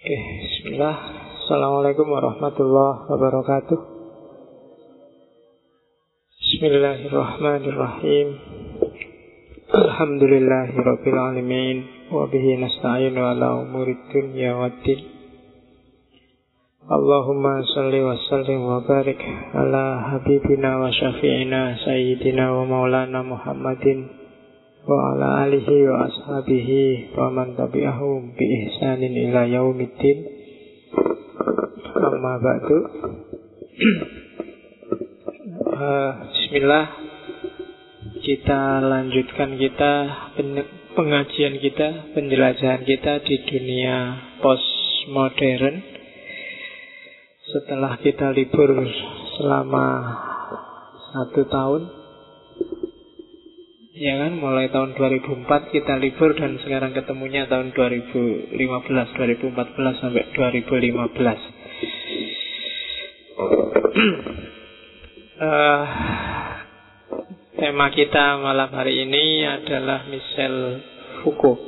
Oke, bismillah. Assalamualaikum warahmatullahi wabarakatuh. Bismillahirrahmanirrahim. Alhamdulillahirabbil alamin wa bihi nasta'inu ala umurid dunya waddin. Allahumma salli wa sallim wa barik ala habibina wa syafi'ina sayyidina wa maulana Muhammadin wa ala alihi wa ashabihi wa man tabi'ahum bi ihsanin ila yaumiddin. Amma ba'du. Uh, Bismillah. Kita lanjutkan kita pengajian kita penjelajahan kita di dunia postmodern. Setelah kita libur selama satu tahun Ya kan, mulai tahun 2004 kita libur dan sekarang ketemunya tahun 2015, 2014 sampai 2015. uh, tema kita malam hari ini adalah Michel Foucault.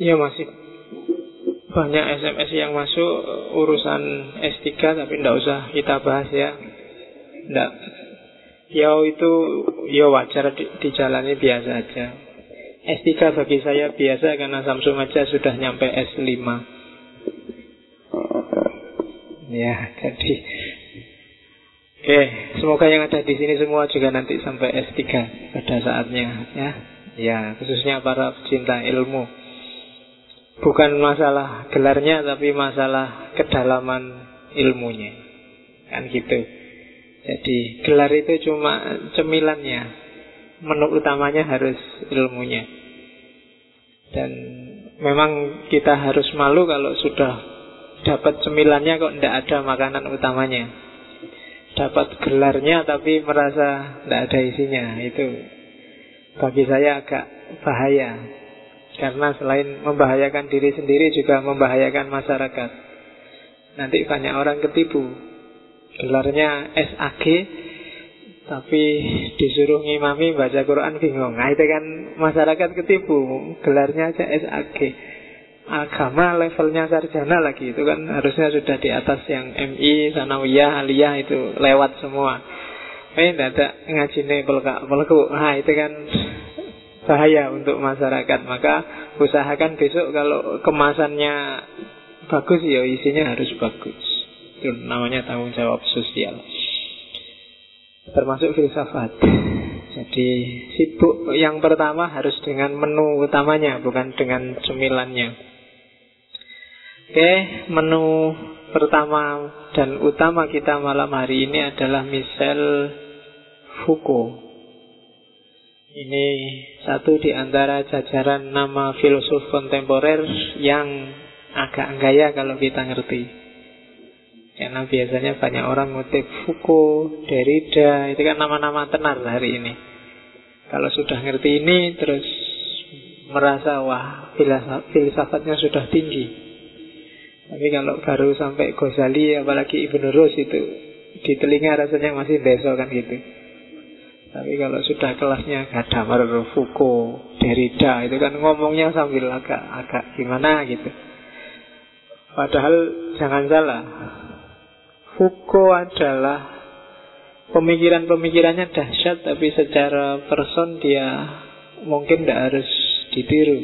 Ya masih banyak SMS yang masuk urusan S3 tapi tidak usah kita bahas ya. Tidak Ya itu ya wajar di, dijalani biasa aja. S3 bagi saya biasa karena Samsung aja sudah nyampe S5. Ya, jadi Oke, semoga yang ada di sini semua juga nanti sampai S3 pada saatnya ya. Ya, khususnya para pecinta ilmu. Bukan masalah gelarnya tapi masalah kedalaman ilmunya. Kan gitu. Jadi gelar itu cuma cemilannya. Menu utamanya harus ilmunya. Dan memang kita harus malu kalau sudah dapat cemilannya kok tidak ada makanan utamanya. Dapat gelarnya tapi merasa tidak ada isinya. Itu bagi saya agak bahaya. Karena selain membahayakan diri sendiri juga membahayakan masyarakat. Nanti banyak orang ketipu gelarnya SAG tapi disuruh ngimami baca Quran bingung. Nah itu kan masyarakat ketipu, gelarnya aja SAG. Agama levelnya sarjana lagi itu kan harusnya sudah di atas yang MI, sanawiyah, aliyah itu lewat semua. Eh, ada ngaji pelka, pelku. Nah itu kan bahaya untuk masyarakat. Maka usahakan besok kalau kemasannya bagus ya isinya harus bagus. Itu namanya tanggung jawab sosial. Termasuk filsafat. Jadi sibuk yang pertama harus dengan menu utamanya, bukan dengan cemilannya. Oke, menu pertama dan utama kita malam hari ini adalah Michel Foucault. Ini satu di antara jajaran nama filosof kontemporer yang agak gaya kalau kita ngerti. Karena biasanya banyak orang ngutip Foucault, Derrida, itu kan nama-nama tenar hari ini. Kalau sudah ngerti ini terus merasa wah filsafatnya sudah tinggi. Tapi kalau baru sampai Ghazali apalagi Ibn Rus itu di telinga rasanya masih besok kan gitu. Tapi kalau sudah kelasnya Gadamer, Foucault, Derrida itu kan ngomongnya sambil agak agak gimana gitu. Padahal jangan salah, Foucault adalah pemikiran-pemikirannya dahsyat tapi secara person dia mungkin tidak harus ditiru.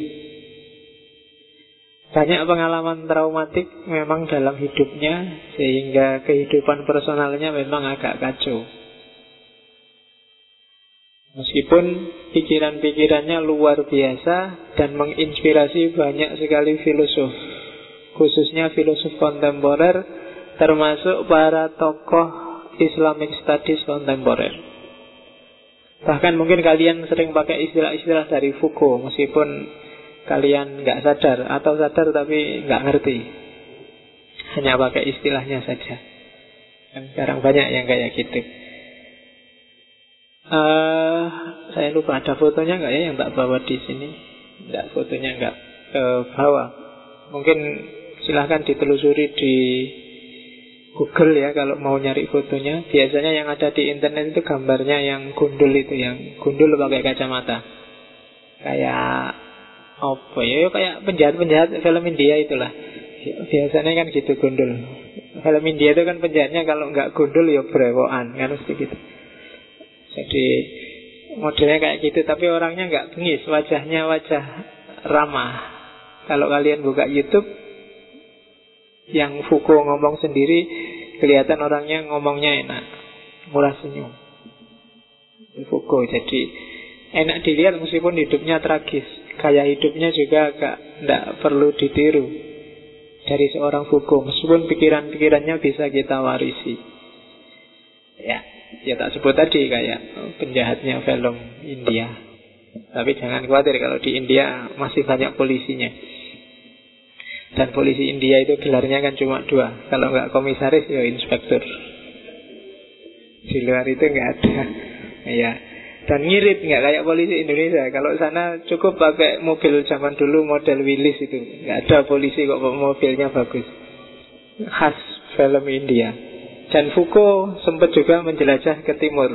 Banyak pengalaman traumatik memang dalam hidupnya sehingga kehidupan personalnya memang agak kacau. Meskipun pikiran-pikirannya luar biasa dan menginspirasi banyak sekali filosof, khususnya filosof kontemporer termasuk para tokoh Islamic Studies kontemporer. Bahkan mungkin kalian sering pakai istilah-istilah dari Foucault meskipun kalian nggak sadar atau sadar tapi nggak ngerti. Hanya pakai istilahnya saja. Dan sekarang banyak yang kayak gitu. Uh, saya lupa ada fotonya nggak ya yang tak bawa di sini? Nggak fotonya nggak ke bawah. Mungkin silahkan ditelusuri di Google ya kalau mau nyari fotonya. Biasanya yang ada di internet itu gambarnya yang gundul itu, yang gundul pakai kacamata. Kayak apa ya, ya kayak penjahat-penjahat film India itulah. Biasanya kan gitu gondol. Film India itu kan penjahatnya kalau nggak gondol ya berewokan kan mesti gitu. Jadi modelnya kayak gitu tapi orangnya nggak bengis, wajahnya wajah ramah. Kalau kalian buka YouTube yang Foucault ngomong sendiri kelihatan orangnya ngomongnya enak, murah senyum. Foucault jadi enak dilihat meskipun hidupnya tragis. Kayak hidupnya juga agak tidak perlu ditiru dari seorang Foucault meskipun pikiran-pikirannya bisa kita warisi. Ya, ya tak sebut tadi kayak penjahatnya film India. Tapi jangan khawatir kalau di India masih banyak polisinya. Dan polisi India itu gelarnya kan cuma dua. Kalau nggak komisaris ya inspektur. Di luar itu nggak ada. Ya, dan ngirit nggak kayak polisi Indonesia. Kalau sana cukup pakai mobil zaman dulu model Willys itu. Nggak ada polisi kok mobilnya bagus. Khas film India. Dan Foucault sempat juga menjelajah ke timur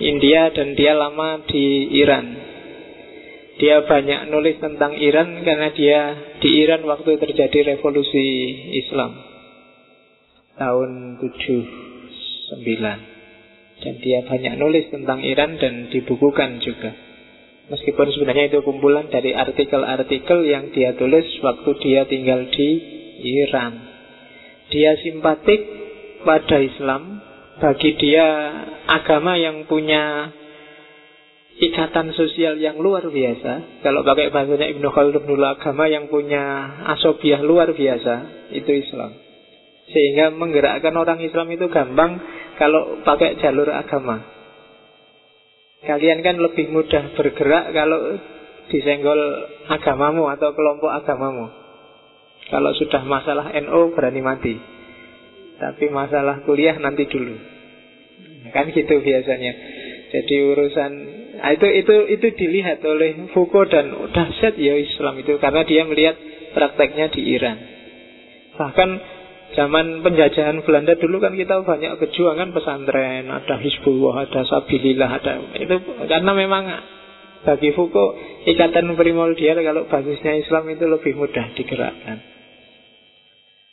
India dan dia lama di Iran. Dia banyak nulis tentang Iran karena dia di Iran waktu terjadi revolusi Islam tahun 79. Dan dia banyak nulis tentang Iran dan dibukukan juga. Meskipun sebenarnya itu kumpulan dari artikel-artikel yang dia tulis waktu dia tinggal di Iran. Dia simpatik pada Islam. Bagi dia agama yang punya ikatan sosial yang luar biasa. Kalau pakai bahasanya Ibnu Khaldun dulu agama yang punya asobiah luar biasa, itu Islam. Sehingga menggerakkan orang Islam itu gampang kalau pakai jalur agama. Kalian kan lebih mudah bergerak kalau disenggol agamamu atau kelompok agamamu. Kalau sudah masalah NO berani mati. Tapi masalah kuliah nanti dulu. Kan gitu biasanya. Jadi urusan nah itu itu itu dilihat oleh Foucault dan dahsyat ya Islam itu karena dia melihat prakteknya di Iran. Bahkan Zaman penjajahan Belanda dulu kan kita banyak kejuangan pesantren, ada Hizbullah, ada Sabilillah, ada itu karena memang bagi Foucault ikatan primordial kalau basisnya Islam itu lebih mudah digerakkan.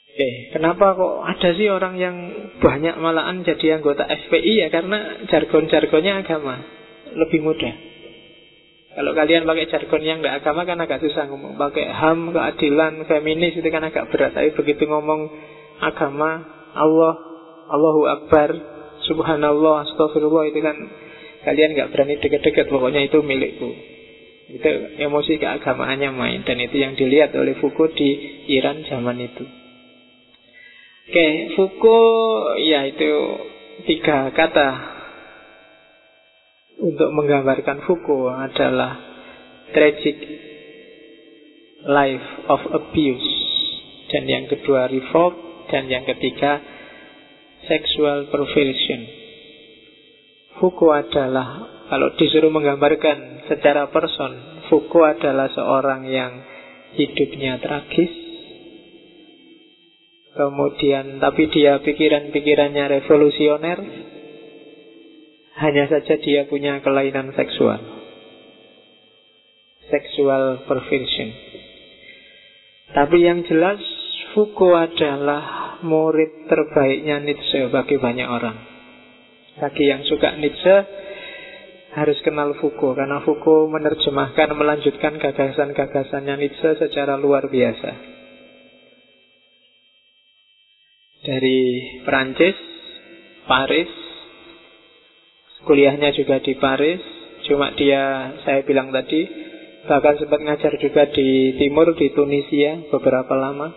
Oke, kenapa kok ada sih orang yang banyak malahan jadi anggota FPI ya karena jargon-jargonnya agama lebih mudah. Kalau kalian pakai jargon yang tidak agama kan agak susah ngomong. Pakai HAM, keadilan, feminis itu kan agak berat. Tapi begitu ngomong agama Allah Allahu Akbar Subhanallah Astagfirullah itu kan kalian nggak berani deket-deket pokoknya itu milikku itu emosi keagamaannya main dan itu yang dilihat oleh Foucault di Iran zaman itu oke Foucault ya itu tiga kata untuk menggambarkan Foucault adalah tragic life of abuse. Dan yang kedua revolt. Dan yang ketiga, sexual perversion. Foucault adalah, kalau disuruh menggambarkan secara person, Foucault adalah seorang yang hidupnya tragis, kemudian tapi dia pikiran-pikirannya revolusioner, hanya saja dia punya kelainan seksual. Sexual perversion. Tapi yang jelas Foucault adalah murid terbaiknya Nietzsche bagi banyak orang. Bagi yang suka Nietzsche harus kenal Foucault karena Foucault menerjemahkan, melanjutkan gagasan-gagasannya Nietzsche secara luar biasa. Dari Perancis, Paris, kuliahnya juga di Paris, cuma dia saya bilang tadi bahkan sempat ngajar juga di timur di Tunisia beberapa lama.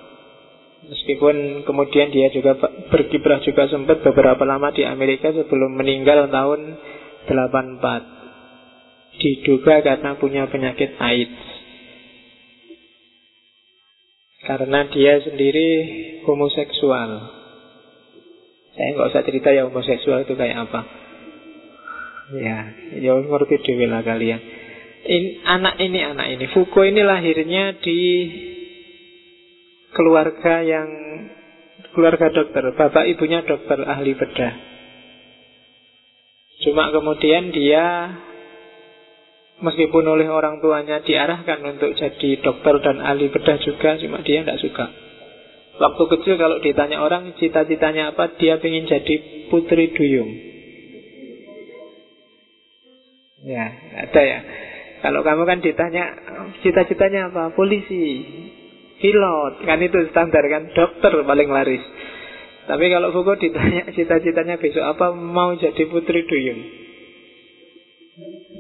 Meskipun kemudian dia juga berkiprah juga sempat beberapa lama di Amerika sebelum meninggal tahun 84. Diduga karena punya penyakit AIDS. Karena dia sendiri homoseksual. Saya nggak usah cerita ya homoseksual itu kayak apa. Ya, ya ngerti dewi lah kalian. In, anak ini anak ini Foucault ini lahirnya di keluarga yang keluarga dokter, bapak ibunya dokter ahli bedah. Cuma kemudian dia Meskipun oleh orang tuanya diarahkan untuk jadi dokter dan ahli bedah juga, cuma dia tidak suka. Waktu kecil kalau ditanya orang cita-citanya apa, dia ingin jadi putri duyung. Ya, ada ya. Kalau kamu kan ditanya cita-citanya apa? Polisi, pilot, kan itu standar kan, dokter paling laris. Tapi kalau Fuko ditanya cita-citanya besok apa, mau jadi putri duyung.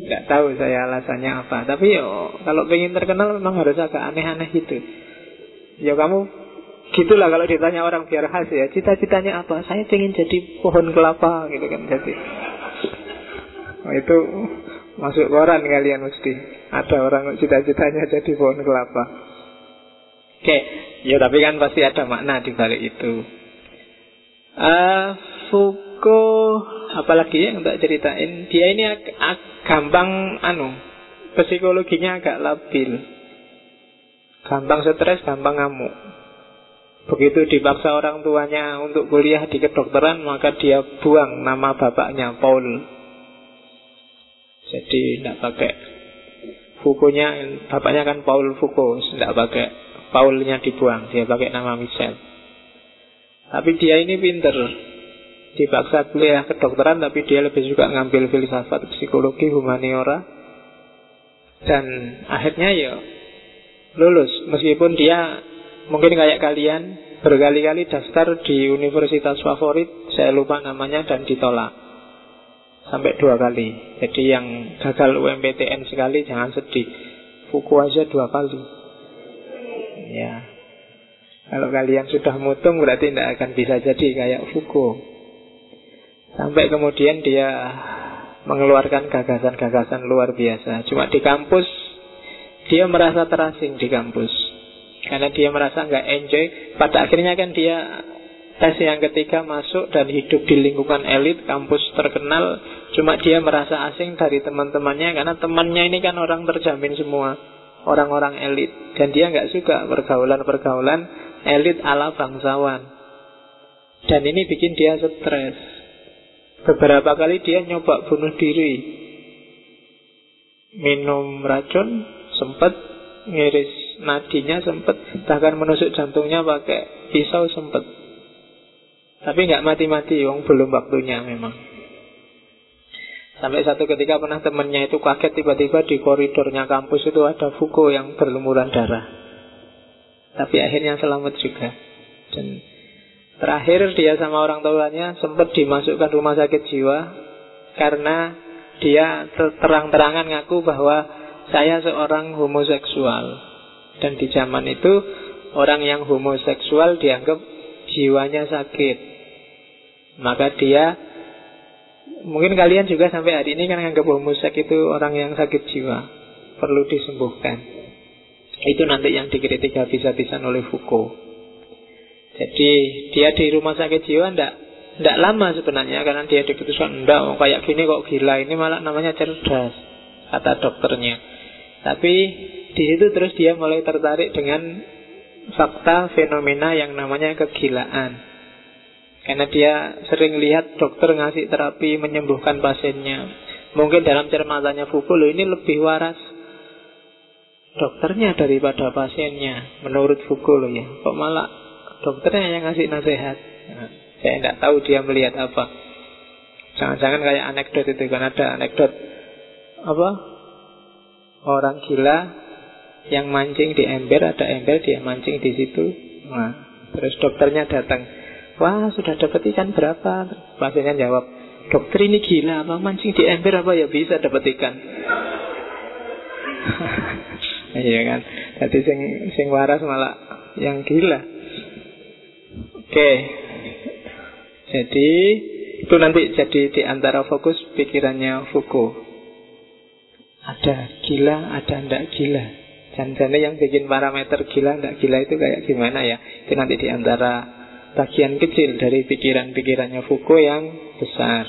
Nggak tahu saya alasannya apa. Tapi yo kalau pengen terkenal memang harus agak aneh-aneh gitu. Ya kamu gitulah kalau ditanya orang biar khas ya. Cita-citanya apa? Saya pengen jadi pohon kelapa gitu kan jadi. Oh, itu masuk koran kalian mesti. Ada orang cita-citanya jadi pohon kelapa. Oke, ya tapi kan pasti ada makna di balik itu. Uh, Foucault apalagi yang tak ceritain dia ini ag ag gampang anu psikologinya agak labil gampang stres gampang ngamuk begitu dipaksa orang tuanya untuk kuliah di kedokteran maka dia buang nama bapaknya Paul jadi tidak pakai Foucaultnya bapaknya kan Paul Foucault tidak pakai Paulnya dibuang dia pakai nama Michel. Tapi dia ini pinter dipaksa kuliah kedokteran tapi dia lebih juga ngambil filsafat psikologi humaniora. Dan akhirnya ya lulus. Meskipun dia mungkin kayak kalian berkali-kali daftar di universitas favorit saya lupa namanya dan ditolak sampai dua kali jadi yang gagal UMPTN sekali jangan sedih Fuku aja dua kali ya kalau kalian sudah mutung berarti tidak akan bisa jadi kayak Fuku Sampai kemudian dia mengeluarkan gagasan-gagasan luar biasa. Cuma di kampus dia merasa terasing di kampus. Karena dia merasa nggak enjoy. Pada akhirnya kan dia tes yang ketiga masuk dan hidup di lingkungan elit, kampus terkenal. Cuma dia merasa asing dari teman-temannya karena temannya ini kan orang terjamin semua. Orang-orang elit. Dan dia nggak suka pergaulan-pergaulan elit ala bangsawan. Dan ini bikin dia stres. Beberapa kali dia nyoba bunuh diri Minum racun Sempat Ngiris nadinya sempat Bahkan menusuk jantungnya pakai pisau sempat Tapi nggak mati-mati Wong belum waktunya memang Sampai satu ketika pernah temannya itu kaget tiba-tiba di koridornya kampus itu ada Fuko yang berlumuran darah. Tapi akhirnya selamat juga. Dan Terakhir dia sama orang tuanya sempat dimasukkan rumah sakit jiwa karena dia terang-terangan ngaku bahwa saya seorang homoseksual. Dan di zaman itu orang yang homoseksual dianggap jiwanya sakit. Maka dia mungkin kalian juga sampai hari ini kan menganggap homoseks itu orang yang sakit jiwa, perlu disembuhkan. Itu nanti yang dikritik habis-habisan oleh Foucault. Jadi dia di rumah sakit jiwa ndak ndak lama sebenarnya karena dia diputuskan ndak mau kayak gini kok gila ini malah namanya cerdas kata dokternya. Tapi di situ terus dia mulai tertarik dengan fakta fenomena yang namanya kegilaan. Karena dia sering lihat dokter ngasih terapi menyembuhkan pasiennya. Mungkin dalam cermatannya Foucault ini lebih waras dokternya daripada pasiennya menurut Foucault ya. Kok malah dokternya yang ngasih nasihat. Nah, saya tidak tahu dia melihat apa. Jangan-jangan kayak anekdot itu kan ada anekdot apa? Orang gila yang mancing di ember, ada ember dia mancing di situ. Nah, terus dokternya datang. Wah, sudah dapat ikan berapa? Pasiennya jawab, dokter ini gila apa mancing di ember apa ya bisa dapat ikan? iya kan. Jadi sing sing waras malah yang gila. Oke. Jadi itu nanti jadi di antara fokus pikirannya Foucault. Ada gila, ada ndak gila. Jangan yang bikin parameter gila, ndak gila itu kayak gimana ya? Itu nanti di antara bagian kecil dari pikiran-pikirannya Foucault yang besar.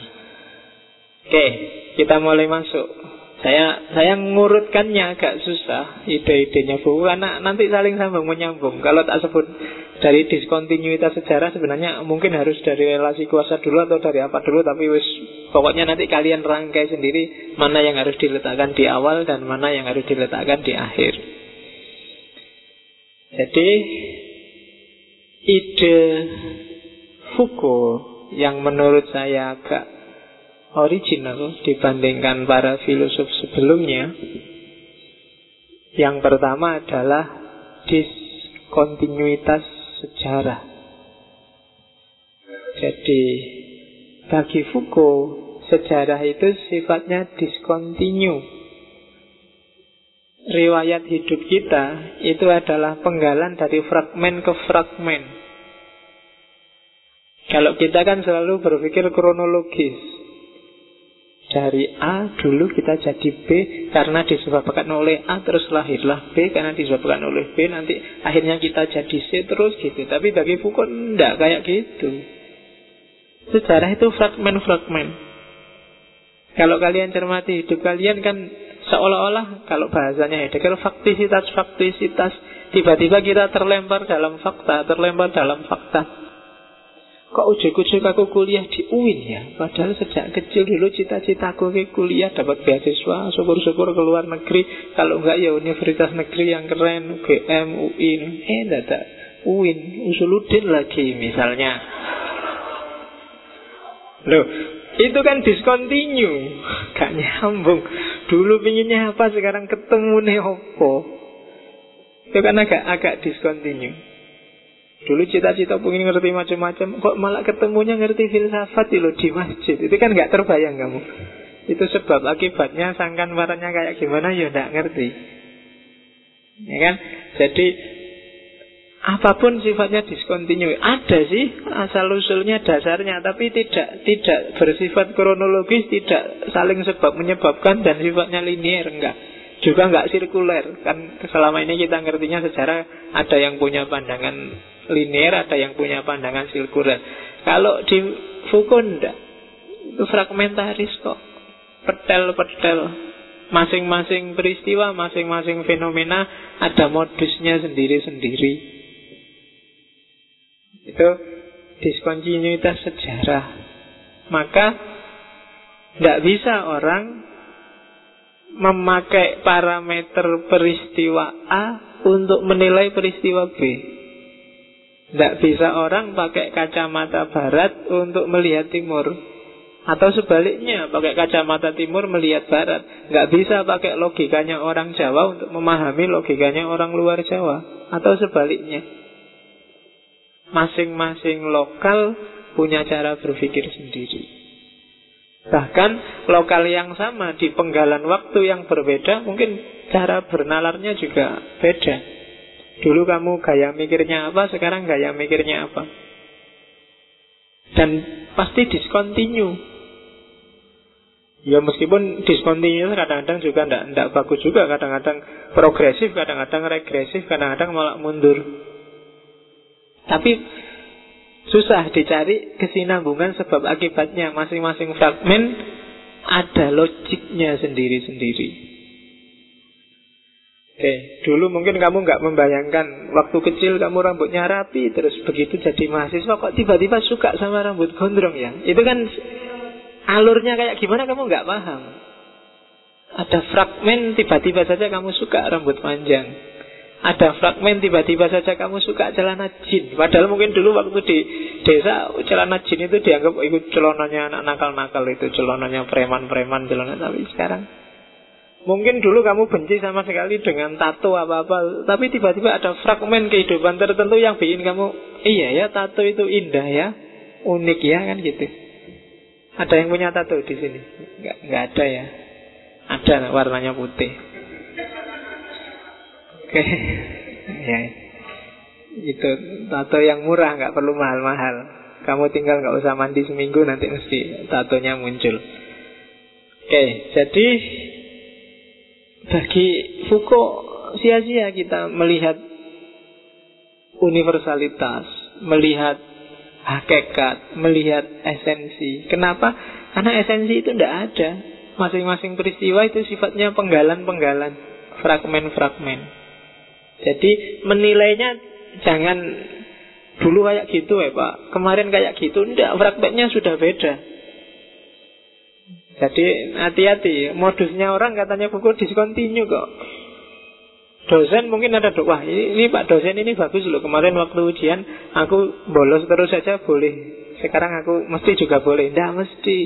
Oke, kita mulai masuk. Saya saya ngurutkannya agak susah ide-idenya Bu karena nanti saling sambung menyambung. Kalau tak sebut dari diskontinuitas sejarah sebenarnya mungkin harus dari relasi kuasa dulu atau dari apa dulu tapi wis pokoknya nanti kalian rangkai sendiri mana yang harus diletakkan di awal dan mana yang harus diletakkan di akhir. Jadi ide Foucault yang menurut saya agak original dibandingkan para filosof sebelumnya. Yang pertama adalah diskontinuitas sejarah. Jadi bagi Foucault sejarah itu sifatnya diskontinu. Riwayat hidup kita itu adalah penggalan dari fragmen ke fragmen. Kalau kita kan selalu berpikir kronologis, dari A dulu kita jadi B karena disebabkan oleh A terus lahirlah B karena disebabkan oleh B nanti akhirnya kita jadi C terus gitu. Tapi bagi Foucault enggak kayak gitu. Sejarah itu fragmen-fragmen. Kalau kalian cermati hidup kalian kan seolah-olah kalau bahasanya Heidegger faktisitas-faktisitas tiba-tiba kita terlempar dalam fakta, terlempar dalam fakta. Kok ujuk-ujuk aku kuliah di UIN ya? Padahal sejak kecil dulu cita-citaku ke kuliah dapat beasiswa, syukur-syukur ke luar negeri. Kalau enggak ya universitas negeri yang keren, UGM, UIN. Eh, ada. UIN, Usuludin lagi misalnya. Loh, itu kan discontinue. Gak nyambung. Dulu pinginnya apa, sekarang ketemu nih. Itu kan agak agak discontinue. Dulu cita-cita pengen ngerti macam-macam, kok malah ketemunya ngerti filsafat loh di masjid. Itu kan nggak terbayang kamu. Itu sebab akibatnya sangkan warnanya kayak gimana ya nggak ngerti. Ya kan? Jadi apa pun sifatnya diskontinu ada sih asal usulnya dasarnya tapi tidak tidak bersifat kronologis tidak saling sebab menyebabkan dan sifatnya linier enggak juga enggak sirkuler kan selama ini kita ngertinya sejarah ada yang punya pandangan linear, ada yang punya pandangan sirkuler. Kalau di Foucault enggak. Itu fragmentaris kok. Petel-petel. Masing-masing peristiwa, masing-masing fenomena ada modusnya sendiri-sendiri. Itu diskontinuitas sejarah. Maka tidak bisa orang memakai parameter peristiwa A untuk menilai peristiwa B. Tidak bisa orang pakai kacamata barat untuk melihat timur Atau sebaliknya pakai kacamata timur melihat barat Nggak bisa pakai logikanya orang Jawa untuk memahami logikanya orang luar Jawa Atau sebaliknya Masing-masing lokal punya cara berpikir sendiri Bahkan lokal yang sama di penggalan waktu yang berbeda Mungkin cara bernalarnya juga beda Dulu kamu gaya mikirnya apa, sekarang gaya mikirnya apa. Dan pasti diskontinu. Ya meskipun diskontinu kadang-kadang juga tidak bagus juga, kadang-kadang progresif, kadang-kadang regresif, kadang-kadang malah mundur. Tapi susah dicari kesinambungan sebab akibatnya masing-masing fragmen ada logiknya sendiri-sendiri. Oke, dulu mungkin kamu nggak membayangkan waktu kecil kamu rambutnya rapi terus begitu jadi mahasiswa kok tiba-tiba suka sama rambut gondrong ya? Itu kan alurnya kayak gimana kamu nggak paham. Ada fragmen tiba-tiba saja kamu suka rambut panjang. Ada fragmen tiba-tiba saja kamu suka celana jin. Padahal mungkin dulu waktu di desa celana jin itu dianggap ikut celananya anak nakal-nakal itu, celananya preman-preman, celana tapi sekarang Mungkin dulu kamu benci sama sekali dengan tato apa-apa Tapi tiba-tiba ada fragmen kehidupan tertentu yang bikin kamu Iya ya tato itu indah ya Unik ya kan gitu Ada yang punya tato di sini? Enggak, enggak ada ya Ada warnanya putih Oke ya. Itu tato yang murah nggak perlu mahal-mahal Kamu tinggal nggak usah mandi seminggu Nanti mesti tatonya muncul Oke, jadi bagi Foucault sia-sia kita melihat universalitas, melihat hakikat, melihat esensi. Kenapa? Karena esensi itu tidak ada. masing-masing peristiwa itu sifatnya penggalan-penggalan, fragmen-fragmen. Jadi menilainya jangan dulu kayak gitu ya Pak, kemarin kayak gitu, enggak, fragmennya sudah beda. Jadi hati-hati, modusnya orang katanya buku diskontinu kok. Dosen mungkin ada doa, ini, ini Pak dosen ini bagus loh, kemarin waktu ujian aku bolos terus saja boleh. Sekarang aku mesti juga boleh, enggak mesti.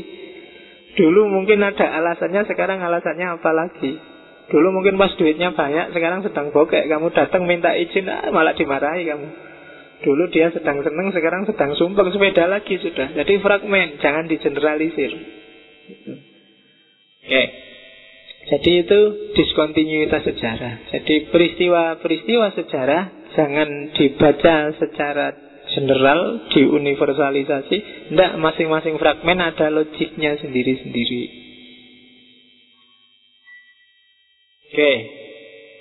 Dulu mungkin ada alasannya, sekarang alasannya apa lagi? Dulu mungkin pas duitnya banyak, sekarang sedang bokek. Kamu datang minta izin, ah, malah dimarahi kamu. Dulu dia sedang seneng, sekarang sedang sumpah sepeda lagi sudah. Jadi fragmen, jangan digeneralisir. Oke. Jadi itu diskontinuitas sejarah. Jadi peristiwa-peristiwa sejarah jangan dibaca secara general, diuniversalisasi. Tidak, masing-masing fragmen ada logiknya sendiri-sendiri. Oke.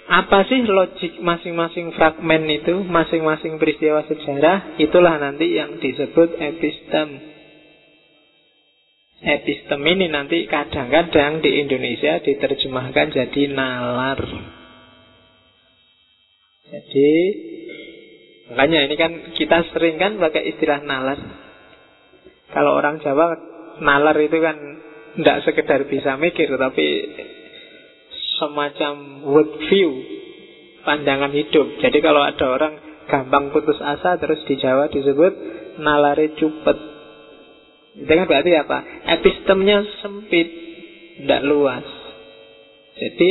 Apa sih logik masing-masing fragmen itu, masing-masing peristiwa sejarah? Itulah nanti yang disebut epistem. Epistem ini nanti kadang-kadang di Indonesia diterjemahkan jadi nalar. Jadi Makanya ini kan kita sering kan pakai istilah nalar. Kalau orang Jawa nalar itu kan tidak sekedar bisa mikir tapi semacam world view pandangan hidup. Jadi kalau ada orang gampang putus asa terus di Jawa disebut nalare cupet. Itu kan berarti apa? Epistemnya sempit, tidak luas. Jadi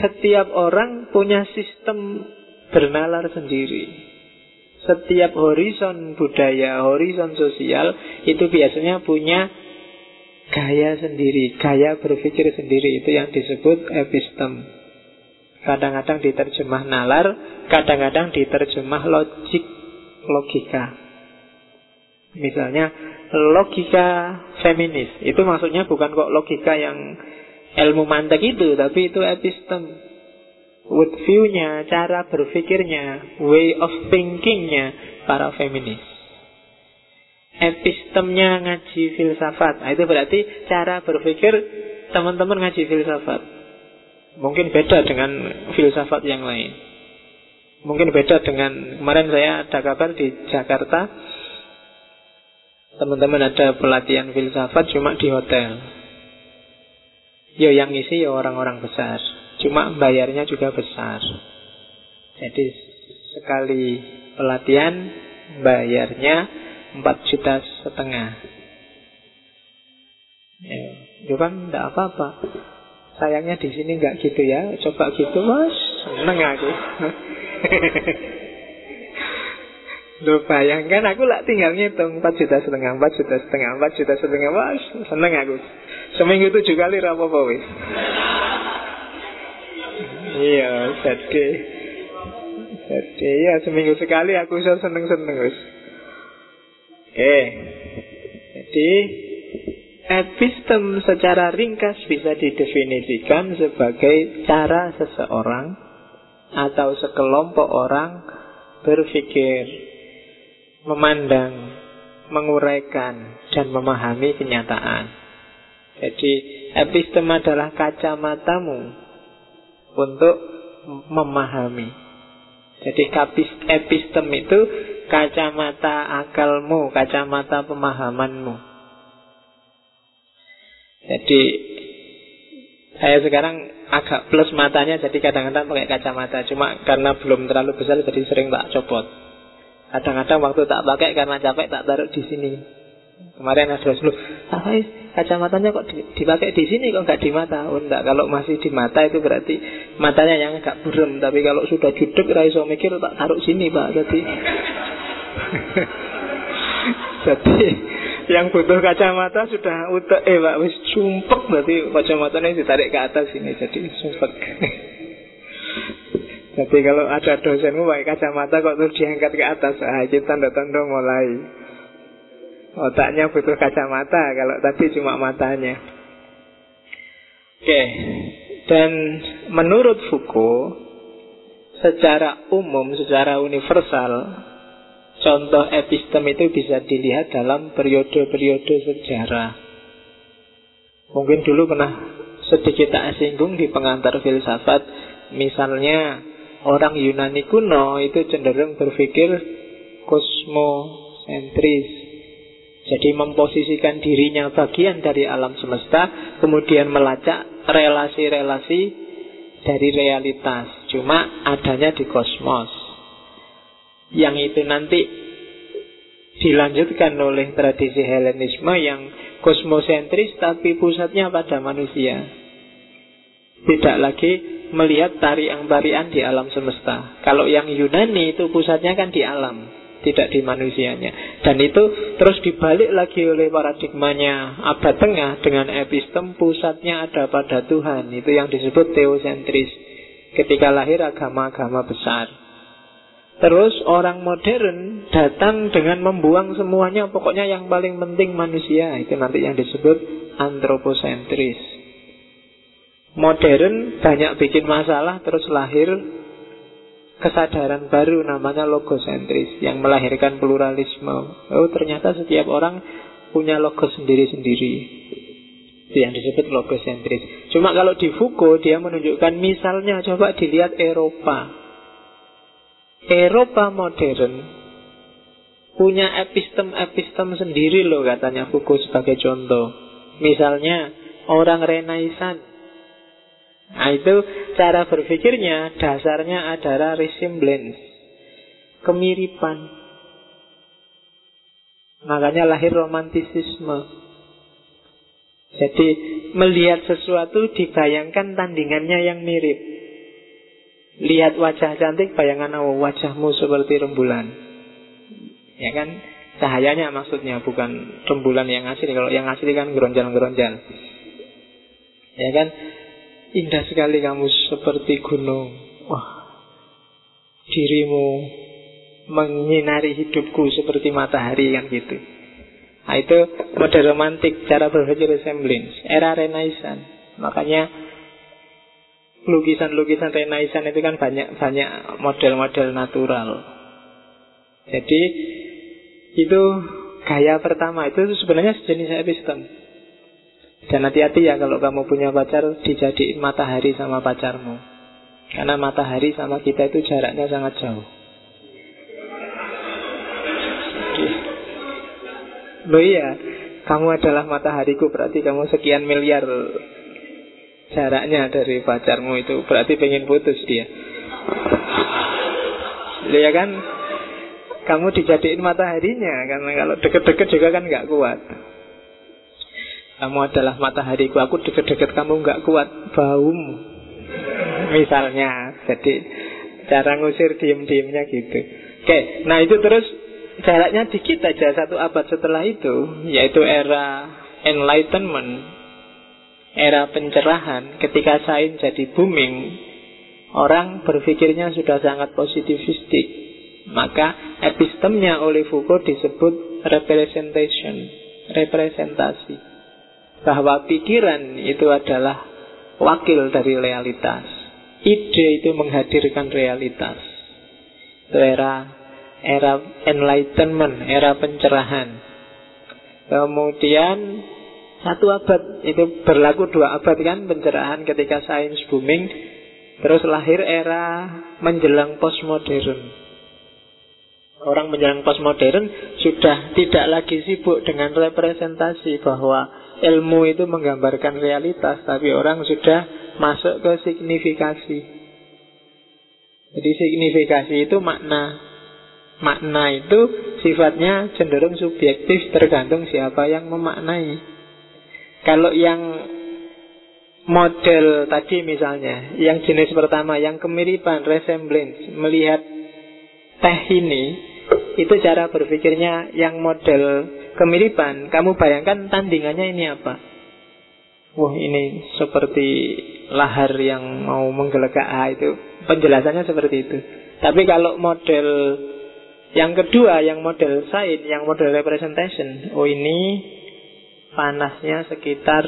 setiap orang punya sistem bernalar sendiri. Setiap horizon budaya, horizon sosial itu biasanya punya gaya sendiri, gaya berpikir sendiri. Itu yang disebut epistem. Kadang-kadang diterjemah nalar, kadang-kadang diterjemah logik, logika. Misalnya logika feminis. Itu maksudnya bukan kok logika yang ilmu mantek itu, tapi itu epistem view-nya, cara berpikirnya, way of thinkingnya para feminis. Epistemnya ngaji filsafat. Nah, itu berarti cara berpikir teman-teman ngaji filsafat. Mungkin beda dengan filsafat yang lain. Mungkin beda dengan kemarin saya ada kabar di Jakarta. Teman-teman ada pelatihan filsafat cuma di hotel. Yo yang isi ya orang-orang besar. Cuma bayarnya juga besar. Jadi sekali pelatihan bayarnya 4 juta setengah. Ya, itu kan tidak apa-apa. Sayangnya di sini nggak gitu ya. Coba gitu, mas, seneng aku. Lu bayangkan aku lah tinggal ngitung 4 juta setengah, 4 juta setengah, 4 juta setengah, mas, seneng aku. Seminggu tujuh kali rapopo wis. Iya, jadi jadi ya seminggu sekali aku bisa seneng-seneng guys. Oke. Jadi epistem secara ringkas bisa didefinisikan sebagai cara seseorang atau sekelompok orang berpikir, memandang, menguraikan dan memahami kenyataan. Jadi epistem adalah kacamatamu untuk memahami. Jadi epistem itu kacamata akalmu, kacamata pemahamanmu. Jadi saya sekarang agak plus matanya jadi kadang-kadang pakai kacamata cuma karena belum terlalu besar jadi sering tak copot. Kadang-kadang waktu tak pakai karena capek tak taruh di sini. Kemarin ada dulu, kacamatanya kok dipakai di sini kok nggak di mata? Oh enggak, kalau masih di mata itu berarti matanya yang agak burem. Tapi kalau sudah judek, raiso mikir tak taruh sini pak. Jadi, jadi yang butuh kacamata sudah utek eh pak wis sumpek berarti kacamatanya ditarik ke atas ini jadi sumpek. Jadi kalau ada dosenmu pakai kacamata kok terus diangkat ke atas, ah itu tanda-tanda mulai. Otaknya butuh kacamata kalau tadi cuma matanya. Oke, dan menurut Foucault, secara umum, secara universal, contoh epistem itu bisa dilihat dalam periode-periode sejarah. Mungkin dulu pernah sedikit tak singgung di pengantar filsafat. Misalnya orang Yunani kuno itu cenderung berpikir kosmosentris. Jadi memposisikan dirinya bagian dari alam semesta, kemudian melacak relasi-relasi dari realitas. Cuma adanya di kosmos. Yang itu nanti dilanjutkan oleh tradisi Helenisme yang kosmosentris tapi pusatnya pada manusia. Tidak lagi melihat tarian-tarian di alam semesta. Kalau yang Yunani itu pusatnya kan di alam, tidak di manusianya. Dan itu terus dibalik lagi oleh paradigmanya abad tengah dengan epistem pusatnya ada pada Tuhan. Itu yang disebut teosentris. Ketika lahir agama-agama besar. Terus orang modern datang dengan membuang semuanya Pokoknya yang paling penting manusia Itu nanti yang disebut antroposentris Modern banyak bikin masalah Terus lahir kesadaran baru namanya logosentris Yang melahirkan pluralisme Oh ternyata setiap orang punya logos sendiri-sendiri Itu yang disebut logosentris Cuma kalau di Foucault dia menunjukkan misalnya Coba dilihat Eropa Eropa modern punya epistem-epistem sendiri loh katanya Foucault sebagai contoh. Misalnya orang Renaissance. Nah itu cara berpikirnya dasarnya adalah resemblance. Kemiripan. Makanya lahir romantisisme. Jadi melihat sesuatu dibayangkan tandingannya yang mirip. Lihat wajah cantik, bayangan oh, wajahmu seperti rembulan. Ya kan? Cahayanya maksudnya bukan rembulan yang asli. Kalau yang asli kan geronjal-geronjal. Ya kan? Indah sekali kamu seperti gunung. Wah, dirimu menyinari hidupku seperti matahari kan gitu. Nah itu mode romantik cara berpikir resemblance era Renaissance. Makanya lukisan-lukisan Renaissance itu kan banyak banyak model-model natural. Jadi itu gaya pertama itu sebenarnya sejenis epistem. Dan hati-hati ya kalau kamu punya pacar dijadiin matahari sama pacarmu. Karena matahari sama kita itu jaraknya sangat jauh. Loh iya, kamu adalah matahariku berarti kamu sekian miliar jaraknya dari pacarmu itu berarti pengen putus dia. Ya kan? Kamu dijadiin mataharinya karena kalau deket-deket juga kan nggak kuat. Kamu adalah matahariku, aku deket-deket kamu nggak kuat, baum. Misalnya, jadi cara ngusir diem-diemnya gitu. Oke, nah itu terus jaraknya dikit aja satu abad setelah itu, yaitu era Enlightenment era pencerahan, ketika sains jadi booming, orang berpikirnya sudah sangat positifistik. Maka epistemnya oleh Foucault disebut representation, representasi. Bahwa pikiran itu adalah wakil dari realitas. Ide itu menghadirkan realitas. Itu era era enlightenment, era pencerahan. Kemudian satu abad itu berlaku dua abad kan pencerahan ketika sains booming Terus lahir era menjelang postmodern Orang menjelang postmodern sudah tidak lagi sibuk dengan representasi bahwa ilmu itu menggambarkan realitas Tapi orang sudah masuk ke signifikasi. Jadi signifikasi itu makna. Makna itu sifatnya cenderung subjektif tergantung siapa yang memaknai. Kalau yang model tadi misalnya, yang jenis pertama, yang kemiripan, resemblance, melihat teh ini, itu cara berpikirnya yang model kemiripan. Kamu bayangkan tandingannya ini apa? Wah ini seperti lahar yang mau menggelegak ah, itu penjelasannya seperti itu. Tapi kalau model yang kedua, yang model sign, yang model representation, oh ini panasnya sekitar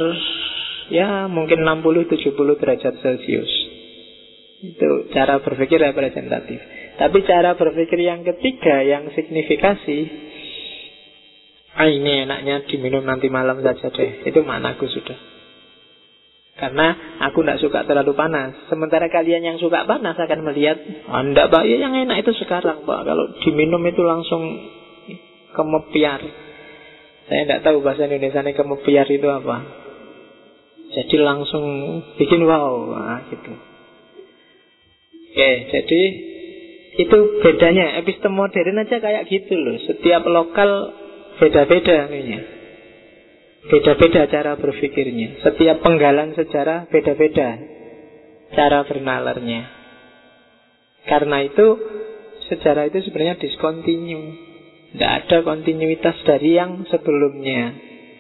ya mungkin 60-70 derajat Celcius. Itu cara berpikir representatif. Tapi cara berpikir yang ketiga, yang signifikasi, ah ini enaknya diminum nanti malam saja deh. Itu maknaku sudah. Karena aku tidak suka terlalu panas. Sementara kalian yang suka panas akan melihat, oh, enggak pak, ya yang enak itu sekarang pak. Kalau diminum itu langsung kemepiar. Saya tidak tahu bahasa Indonesia ini kemepiar itu apa. Jadi langsung bikin wow, nah, gitu. Oke, jadi itu bedanya. Epistem modern aja kayak gitu loh. Setiap lokal beda-beda ininya. Beda-beda cara berpikirnya. Setiap penggalan sejarah beda-beda cara bernalarnya. Karena itu sejarah itu sebenarnya diskontinu. Tidak ada kontinuitas dari yang sebelumnya,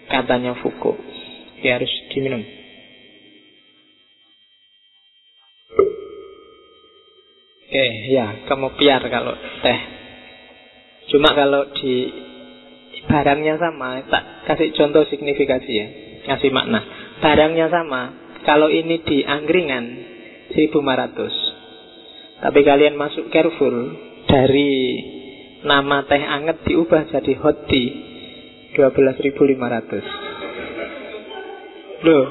katanya Foucault. Ya harus diminum. Oke, ya, kamu piar kalau teh. Cuma kalau di barangnya sama, tak kasih contoh signifikasi ya, kasih makna. Barangnya sama, kalau ini di angkringan 1500. Tapi kalian masuk careful dari nama teh anget diubah jadi hot tea 12.500. Loh,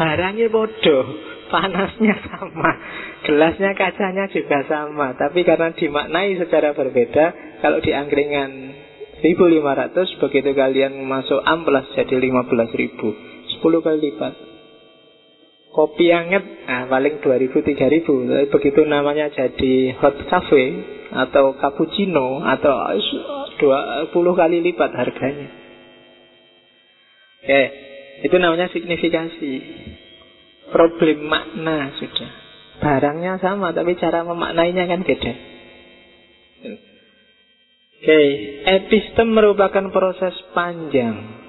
barangnya bodoh panasnya sama, gelasnya kacanya juga sama, tapi karena dimaknai secara berbeda, kalau di angkringan 1500 begitu kalian masuk amplas jadi 15.000 10 kali lipat. Kopi anget nah, paling 2000 3000 tapi begitu namanya jadi hot cafe atau cappuccino atau 20 kali lipat harganya. Oke itu namanya signifikasi. Problem makna sudah. Barangnya sama tapi cara memaknainya kan beda. Oke, okay. epistem merupakan proses panjang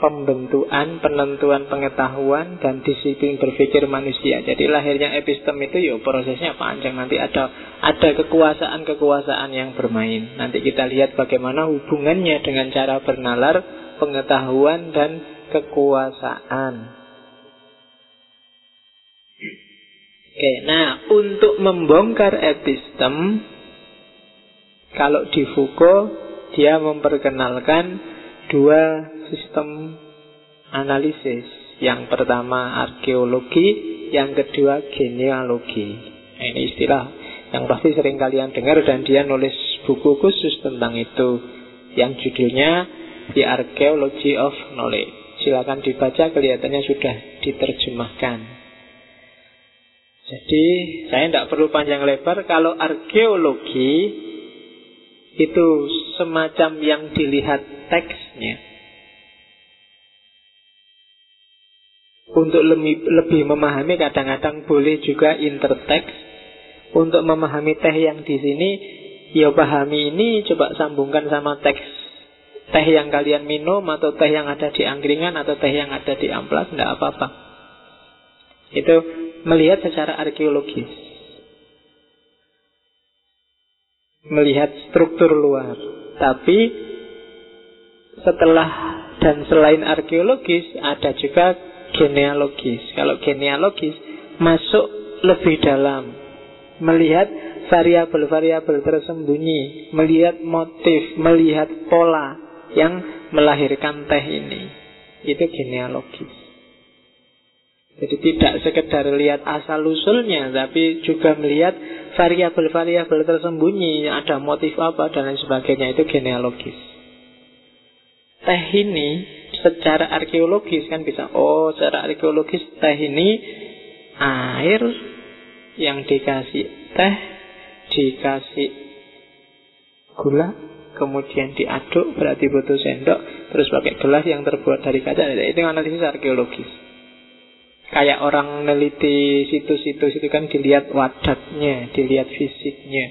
pembentukan, penentuan pengetahuan dan disiplin berpikir manusia. Jadi lahirnya epistem itu ya prosesnya panjang. Nanti ada ada kekuasaan-kekuasaan yang bermain. Nanti kita lihat bagaimana hubungannya dengan cara bernalar, pengetahuan dan kekuasaan. Oke, nah untuk membongkar epistem kalau di Foucault dia memperkenalkan dua sistem analisis. Yang pertama arkeologi, yang kedua genealogi. Nah, ini istilah yang pasti sering kalian dengar dan dia nulis buku khusus tentang itu yang judulnya The Archaeology of Knowledge. Silakan dibaca, kelihatannya sudah diterjemahkan. Jadi saya tidak perlu panjang lebar Kalau arkeologi Itu semacam yang dilihat teksnya. Untuk lebih, memahami kadang-kadang boleh juga interteks. Untuk memahami teh yang di sini Ya pahami ini coba sambungkan sama teks. Teh yang kalian minum Atau teh yang ada di angkringan Atau teh yang ada di amplas Tidak apa-apa. Itu melihat secara arkeologis. Melihat struktur luar. Tapi setelah dan selain arkeologis ada juga genealogis. Kalau genealogis masuk lebih dalam. Melihat variabel-variabel tersembunyi, melihat motif, melihat pola yang melahirkan teh ini. Itu genealogis. Jadi tidak sekedar lihat asal usulnya, tapi juga melihat variabel-variabel tersembunyi, ada motif apa dan lain sebagainya itu genealogis. Teh ini secara arkeologis kan bisa, oh secara arkeologis teh ini air yang dikasih teh, dikasih gula, kemudian diaduk berarti butuh sendok, terus pakai gelas yang terbuat dari kaca. Itu analisis arkeologis. Kayak orang neliti situs-situs itu kan dilihat wadatnya, dilihat fisiknya.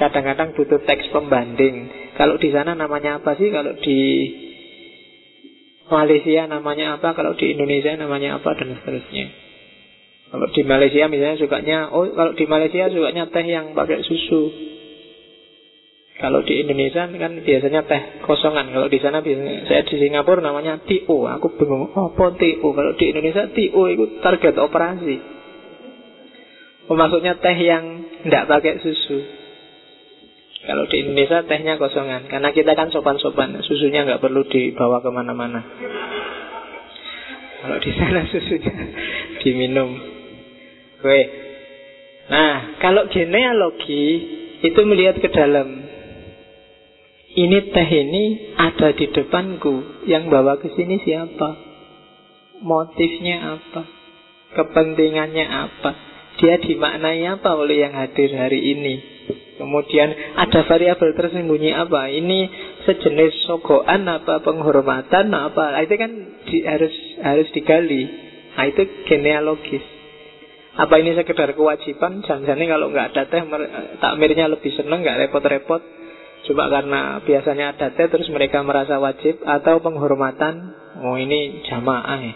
Kadang-kadang butuh teks pembanding. Kalau di sana namanya apa sih? Kalau di Malaysia namanya apa? Kalau di Indonesia namanya apa? Dan seterusnya. Kalau di Malaysia misalnya sukanya, oh kalau di Malaysia sukanya teh yang pakai susu. Kalau di Indonesia kan biasanya teh kosongan. Kalau di sana biasanya saya di Singapura namanya TO. Aku bingung, oh, apa TO? Kalau di Indonesia TO itu target operasi. Oh, maksudnya teh yang tidak pakai susu. Kalau di Indonesia tehnya kosongan. Karena kita kan sopan-sopan. Susunya nggak perlu dibawa ke mana-mana. Kalau di sana susunya diminum. Oke. Nah, kalau genealogi itu melihat ke dalam. Ini teh ini ada di depanku. Yang bawa ke sini siapa? Motifnya apa? Kepentingannya apa? Dia dimaknai apa oleh yang hadir hari ini? Kemudian ada variabel tersembunyi apa? Ini sejenis sogoan apa penghormatan apa? Nah, itu kan di, harus harus digali. Nah, itu genealogis. Apa ini sekedar kewajiban? Jangan-jangan kalau nggak ada teh takmirnya lebih seneng, nggak repot-repot. Cuma karena biasanya ada teh terus mereka merasa wajib atau penghormatan. Oh ini jamaah ya.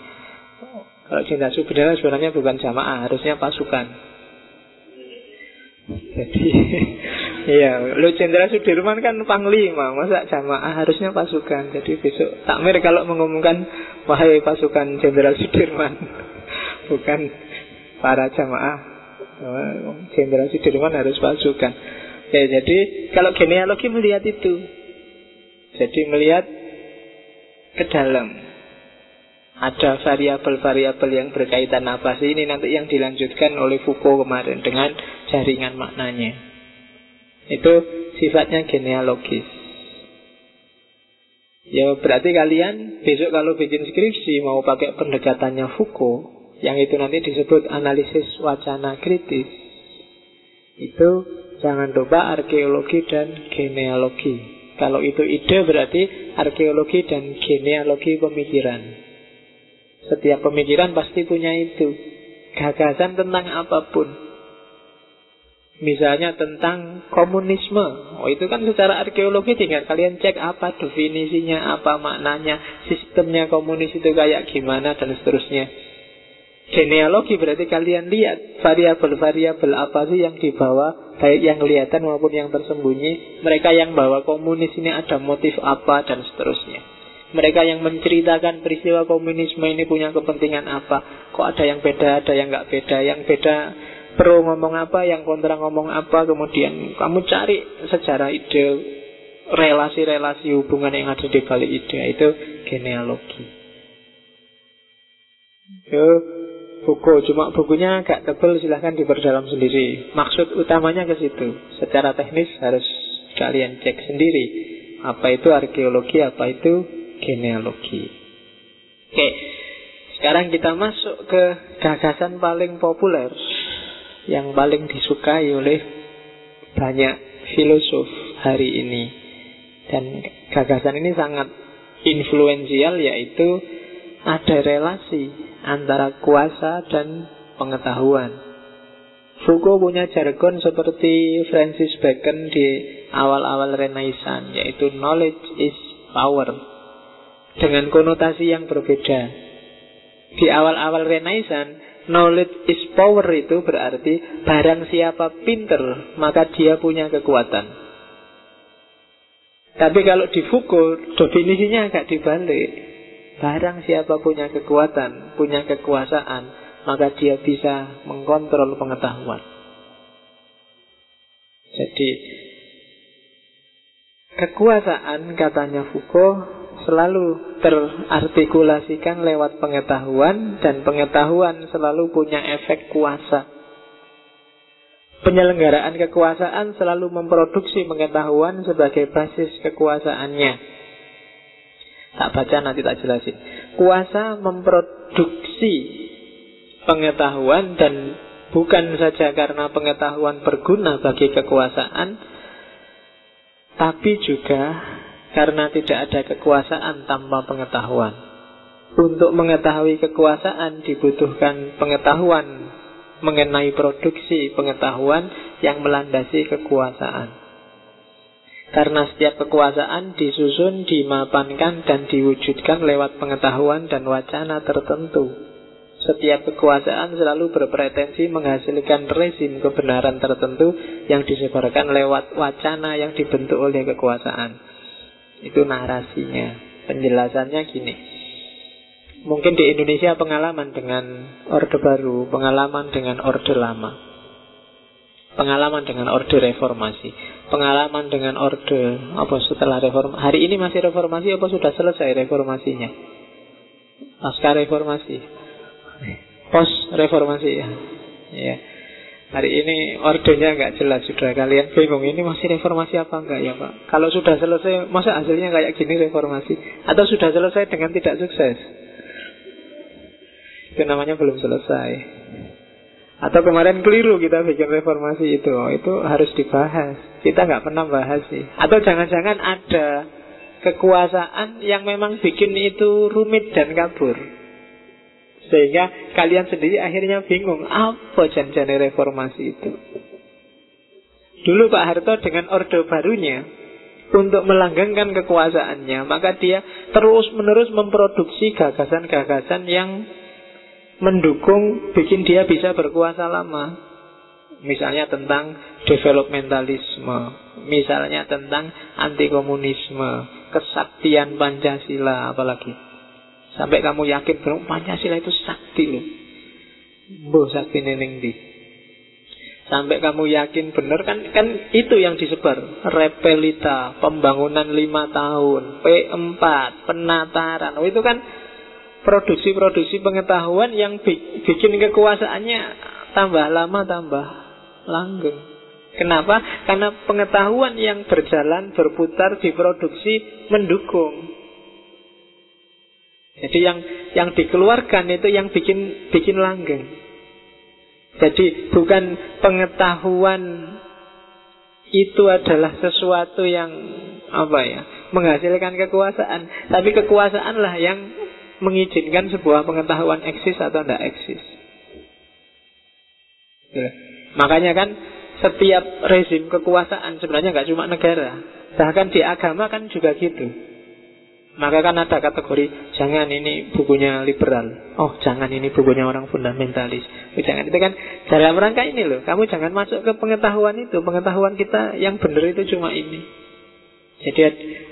Kalau cinta sebenarnya sebenarnya bukan jamaah, harusnya pasukan. Jadi Iya, lu Jenderal Sudirman kan panglima, masa jamaah harusnya pasukan. Jadi besok takmir kalau mengumumkan wahai pasukan Jenderal Sudirman, bukan para jamaah. Jenderal Sudirman harus pasukan. Ya, jadi kalau genealogi melihat itu, jadi melihat ke dalam. Ada variabel-variabel yang berkaitan apa sih ini nanti yang dilanjutkan oleh Foucault kemarin dengan jaringan maknanya. Itu sifatnya genealogis. Ya berarti kalian besok kalau bikin skripsi mau pakai pendekatannya Foucault yang itu nanti disebut analisis wacana kritis. Itu jangan lupa arkeologi dan genealogi. Kalau itu ide berarti arkeologi dan genealogi pemikiran. Setiap pemikiran pasti punya itu. Gagasan tentang apa pun. Misalnya tentang komunisme. Oh itu kan secara arkeologi tinggal kalian cek apa definisinya, apa maknanya, sistemnya komunis itu kayak gimana dan seterusnya. Genealogi berarti kalian lihat variabel-variabel apa sih yang dibawa, baik yang kelihatan maupun yang tersembunyi. Mereka yang bawa komunis ini ada motif apa dan seterusnya. Mereka yang menceritakan peristiwa komunisme ini punya kepentingan apa? Kok ada yang beda, ada yang nggak beda? Yang beda pro ngomong apa, yang kontra ngomong apa? Kemudian kamu cari sejarah ide, relasi-relasi hubungan yang ada di balik ide itu genealogi. Yo, buku cuma bukunya agak tebal silahkan diperdalam sendiri. Maksud utamanya ke situ. Secara teknis harus kalian cek sendiri. Apa itu arkeologi apa itu genealogi. Oke sekarang kita masuk ke gagasan paling populer yang paling disukai oleh banyak filosof hari ini. Dan gagasan ini sangat influensial yaitu ada relasi antara kuasa dan pengetahuan. Foucault punya jargon seperti Francis Bacon di awal-awal Renaissance, yaitu knowledge is power, dengan konotasi yang berbeda. Di awal-awal Renaissance, knowledge is power itu berarti barang siapa pinter, maka dia punya kekuatan. Tapi kalau di Foucault, definisinya agak dibalik. Barang siapa punya kekuatan, punya kekuasaan, maka dia bisa mengkontrol pengetahuan. Jadi kekuasaan katanya Foucault selalu terartikulasikan lewat pengetahuan dan pengetahuan selalu punya efek kuasa. Penyelenggaraan kekuasaan selalu memproduksi pengetahuan sebagai basis kekuasaannya. Tak baca nanti tak jelasin. Kuasa memproduksi pengetahuan dan bukan saja karena pengetahuan berguna bagi kekuasaan, tapi juga karena tidak ada kekuasaan tanpa pengetahuan. Untuk mengetahui kekuasaan dibutuhkan pengetahuan mengenai produksi pengetahuan yang melandasi kekuasaan. Karena setiap kekuasaan disusun, dimapankan, dan diwujudkan lewat pengetahuan dan wacana tertentu. Setiap kekuasaan selalu berpretensi menghasilkan rezim kebenaran tertentu yang disebarkan lewat wacana yang dibentuk oleh kekuasaan. Itu narasinya. Penjelasannya gini. Mungkin di Indonesia pengalaman dengan Orde Baru, pengalaman dengan Orde Lama. Pengalaman dengan orde reformasi Pengalaman dengan orde Apa setelah reformasi Hari ini masih reformasi apa sudah selesai reformasinya Pasca reformasi. Post reformasi ya. Ya. Hari ini ordernya nggak jelas sudah kalian bingung ini masih reformasi apa enggak ya Pak? Kalau sudah selesai masa hasilnya kayak gini reformasi atau sudah selesai dengan tidak sukses? Itu namanya belum selesai. Atau kemarin keliru kita bikin reformasi itu, oh, itu harus dibahas. Kita nggak pernah bahas sih. Atau jangan-jangan ada kekuasaan yang memang bikin itu rumit dan kabur. Sehingga kalian sendiri akhirnya bingung Apa janjane reformasi itu Dulu Pak Harto dengan orde barunya Untuk melanggengkan kekuasaannya Maka dia terus menerus memproduksi gagasan-gagasan yang Mendukung bikin dia bisa berkuasa lama Misalnya tentang developmentalisme Misalnya tentang anti komunisme Kesaktian Pancasila apalagi Sampai kamu yakin bahwa Pancasila itu sakti loh. Boh sakti neneng di. Sampai kamu yakin benar kan kan itu yang disebar. Repelita, pembangunan lima tahun, P4, penataran. Oh, itu kan produksi-produksi pengetahuan yang bikin kekuasaannya tambah lama tambah langgeng. Kenapa? Karena pengetahuan yang berjalan, berputar, diproduksi, mendukung. Jadi yang yang dikeluarkan itu yang bikin bikin langgeng. Jadi bukan pengetahuan itu adalah sesuatu yang apa ya menghasilkan kekuasaan, tapi kekuasaanlah yang mengizinkan sebuah pengetahuan eksis atau tidak eksis. Ya. Makanya kan setiap rezim kekuasaan sebenarnya nggak cuma negara, bahkan di agama kan juga gitu. Maka kan ada kategori jangan ini bukunya liberal. Oh, jangan ini bukunya orang fundamentalis. Oh, jangan itu kan dalam rangka ini loh. Kamu jangan masuk ke pengetahuan itu. Pengetahuan kita yang benar itu cuma ini. Jadi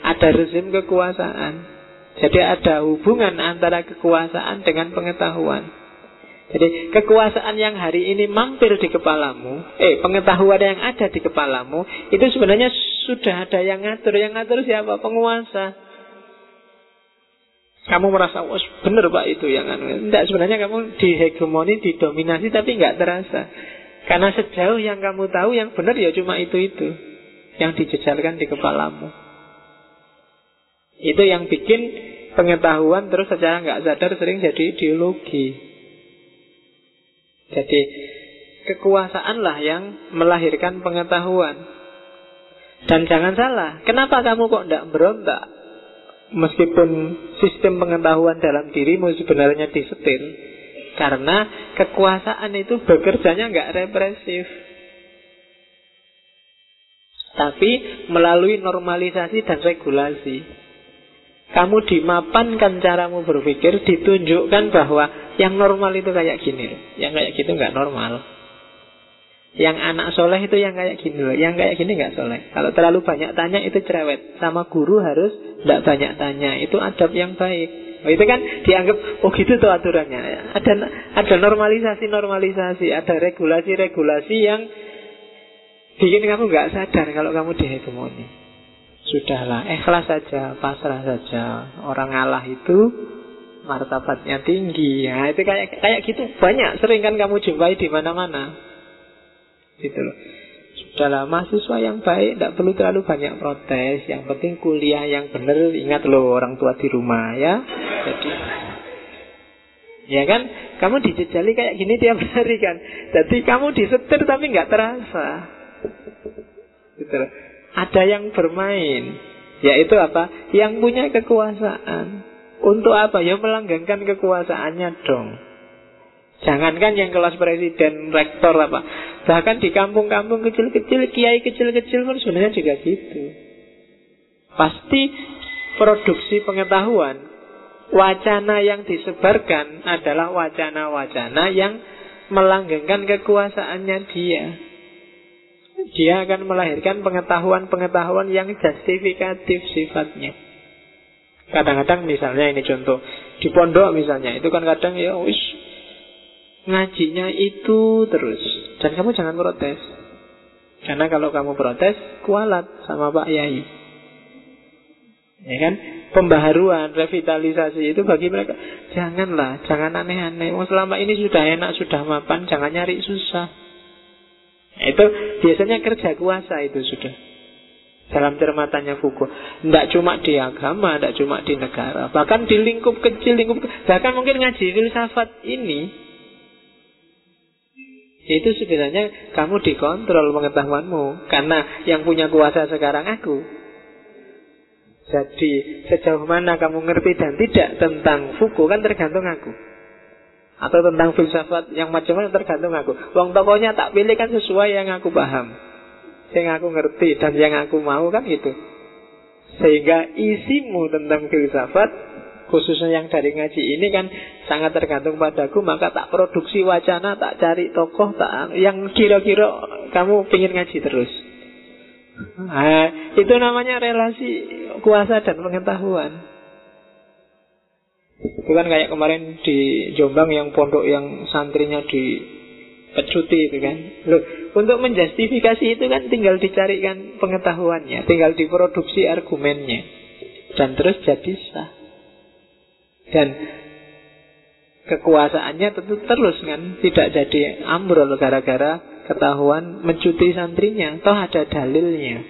ada rezim kekuasaan. Jadi ada hubungan antara kekuasaan dengan pengetahuan. Jadi kekuasaan yang hari ini mampir di kepalamu, eh pengetahuan yang ada di kepalamu, itu sebenarnya sudah ada yang ngatur. Yang ngatur siapa? Penguasa. Kamu merasa, oh benar pak itu yang anu. Tidak, sebenarnya kamu dihegemoni, didominasi, tapi nggak terasa. Karena sejauh yang kamu tahu, yang benar ya cuma itu-itu. Yang dijejalkan di kepalamu. Itu yang bikin pengetahuan terus secara nggak sadar sering jadi ideologi. Jadi kekuasaanlah yang melahirkan pengetahuan. Dan jangan salah, kenapa kamu kok tidak berontak? Meskipun sistem pengetahuan dalam dirimu sebenarnya disetir Karena kekuasaan itu bekerjanya nggak represif Tapi melalui normalisasi dan regulasi Kamu dimapankan caramu berpikir Ditunjukkan bahwa yang normal itu kayak gini. Yang kayak gitu nggak normal. Yang anak soleh itu yang kayak gini Yang kayak gini nggak soleh. Kalau terlalu banyak tanya itu cerewet. Sama guru harus tidak banyak tanya. Itu adab yang baik. Oh, Itu kan dianggap Oh gitu tuh aturannya. Ada ada normalisasi-normalisasi Ada regulasi-regulasi yang Bikin kamu nggak sadar Kalau kamu dihegemoni Sudahlah ikhlas saja Pasrah saja. Orang ngalah itu martabatnya tinggi. Ya itu kayak kayak gitu banyak sering kan kamu jumpai di mana-mana. Gitu loh. Sudahlah mahasiswa yang baik Tidak perlu terlalu banyak protes. Yang penting kuliah yang benar Ingat loh orang tua di rumah ya. Jadi Ya kan? Kamu dijejali kayak gini tiap hari kan? Jadi kamu disetir tapi nggak terasa. Gitu loh. Ada yang bermain Yaitu apa? Yang punya kekuasaan Untuk apa? Ya melanggengkan kekuasaannya dong Jangankan yang kelas presiden, rektor apa Bahkan di kampung-kampung kecil-kecil, kiai kecil-kecil pun sebenarnya juga gitu. Pasti produksi pengetahuan, wacana yang disebarkan adalah wacana-wacana yang melanggengkan kekuasaannya dia. Dia akan melahirkan pengetahuan-pengetahuan yang justifikatif sifatnya. Kadang-kadang misalnya ini contoh di pondok misalnya itu kan kadang ya wis ngajinya itu terus. Dan kamu jangan protes. Karena kalau kamu protes, kualat sama Pak Yai. Ya kan? pembaharuan, revitalisasi itu bagi mereka janganlah, jangan aneh-aneh. Oh, selama ini sudah enak, sudah mapan, jangan nyari susah. Itu biasanya kerja kuasa itu sudah. Dalam cermatannya Foucault Tidak cuma di agama, tidak cuma di negara. Bahkan di lingkup kecil, lingkup Bahkan mungkin ngaji filsafat ini. Itu sebenarnya kamu dikontrol pengetahuanmu. Karena yang punya kuasa sekarang aku. Jadi sejauh mana kamu ngerti dan tidak tentang Foucault Kan tergantung aku Atau tentang filsafat yang macam-macam tergantung aku. Wong tokohnya tak pilih kan sesuai yang aku paham. Yang aku ngerti dan yang aku mau kan itu. Sehingga isimu tentang filsafat khususnya yang dari ngaji ini kan sangat tergantung padaku maka tak produksi wacana tak cari tokoh tak yang kira-kira kamu ingin ngaji terus. Nah, itu namanya relasi kuasa dan pengetahuan itu kan kayak kemarin di Jombang yang pondok yang santrinya di pecuti itu kan. Loh, untuk menjustifikasi itu kan tinggal dicarikan pengetahuannya tinggal diproduksi argumennya. Dan terus jadi sah. Dan kekuasaannya tentu terus kan tidak jadi ambrol gara-gara ketahuan mencuti santrinya. Toh ada dalilnya.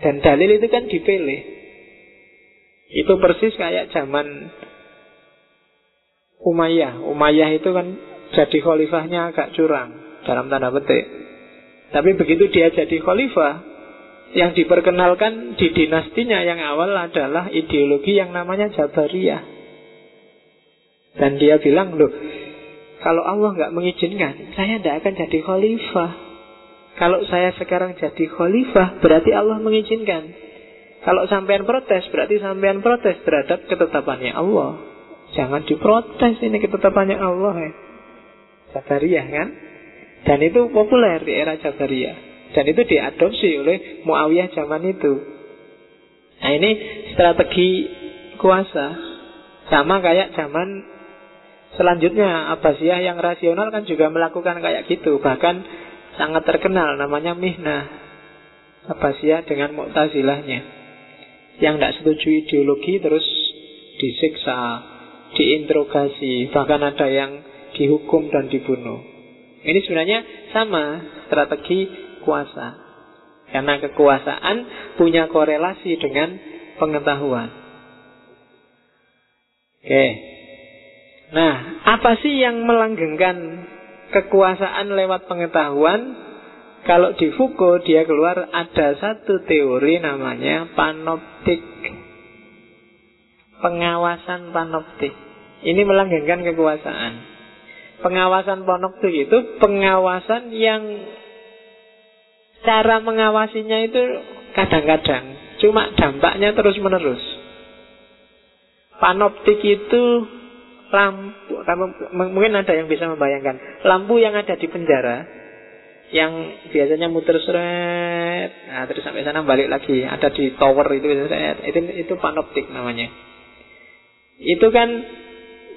Dan dalil itu kan dipilih. Itu persis kayak zaman Umayyah Umayyah itu kan jadi khalifahnya agak curang dalam tanda petik. Tapi begitu dia jadi khalifah, yang diperkenalkan di dinastinya yang awal adalah ideologi yang namanya Jabariyah. Dan dia bilang, loh, kalau Allah nggak mengizinkan, saya tidak akan jadi khalifah. Kalau saya sekarang jadi khalifah, berarti Allah mengizinkan. Kalau sampean protes, berarti sampean protes terhadap ketetapannya Allah. Jangan diprotes ini ketetapannya Allah ya. Jabariyah kan? Dan itu populer di era Jabariyah. Dan itu diadopsi oleh Muawiyah zaman itu. Nah ini strategi kuasa. Sama kayak zaman selanjutnya Abbasiyah yang rasional kan juga melakukan kayak gitu. Bahkan sangat terkenal namanya Mihnah. Abbasiyah dengan Mu'tazilahnya. Yang tidak setuju ideologi terus disiksa, diinterogasi. Bahkan ada yang dihukum dan dibunuh. Ini sebenarnya sama strategi kuasa. Karena kekuasaan punya korelasi dengan pengetahuan. Oke. Nah, apa sih yang melanggengkan kekuasaan lewat pengetahuan? Kalau di Foucault dia keluar ada satu teori namanya panoptik. Pengawasan panoptik. Ini melanggengkan kekuasaan. Pengawasan ponok itu pengawasan yang cara mengawasinya itu kadang-kadang cuma dampaknya terus-menerus. Panoptik itu lampu, mungkin ada yang bisa membayangkan lampu yang ada di penjara yang biasanya muter seret, nah terus sampai sana balik lagi, ada di tower itu itu itu panoptik namanya. Itu kan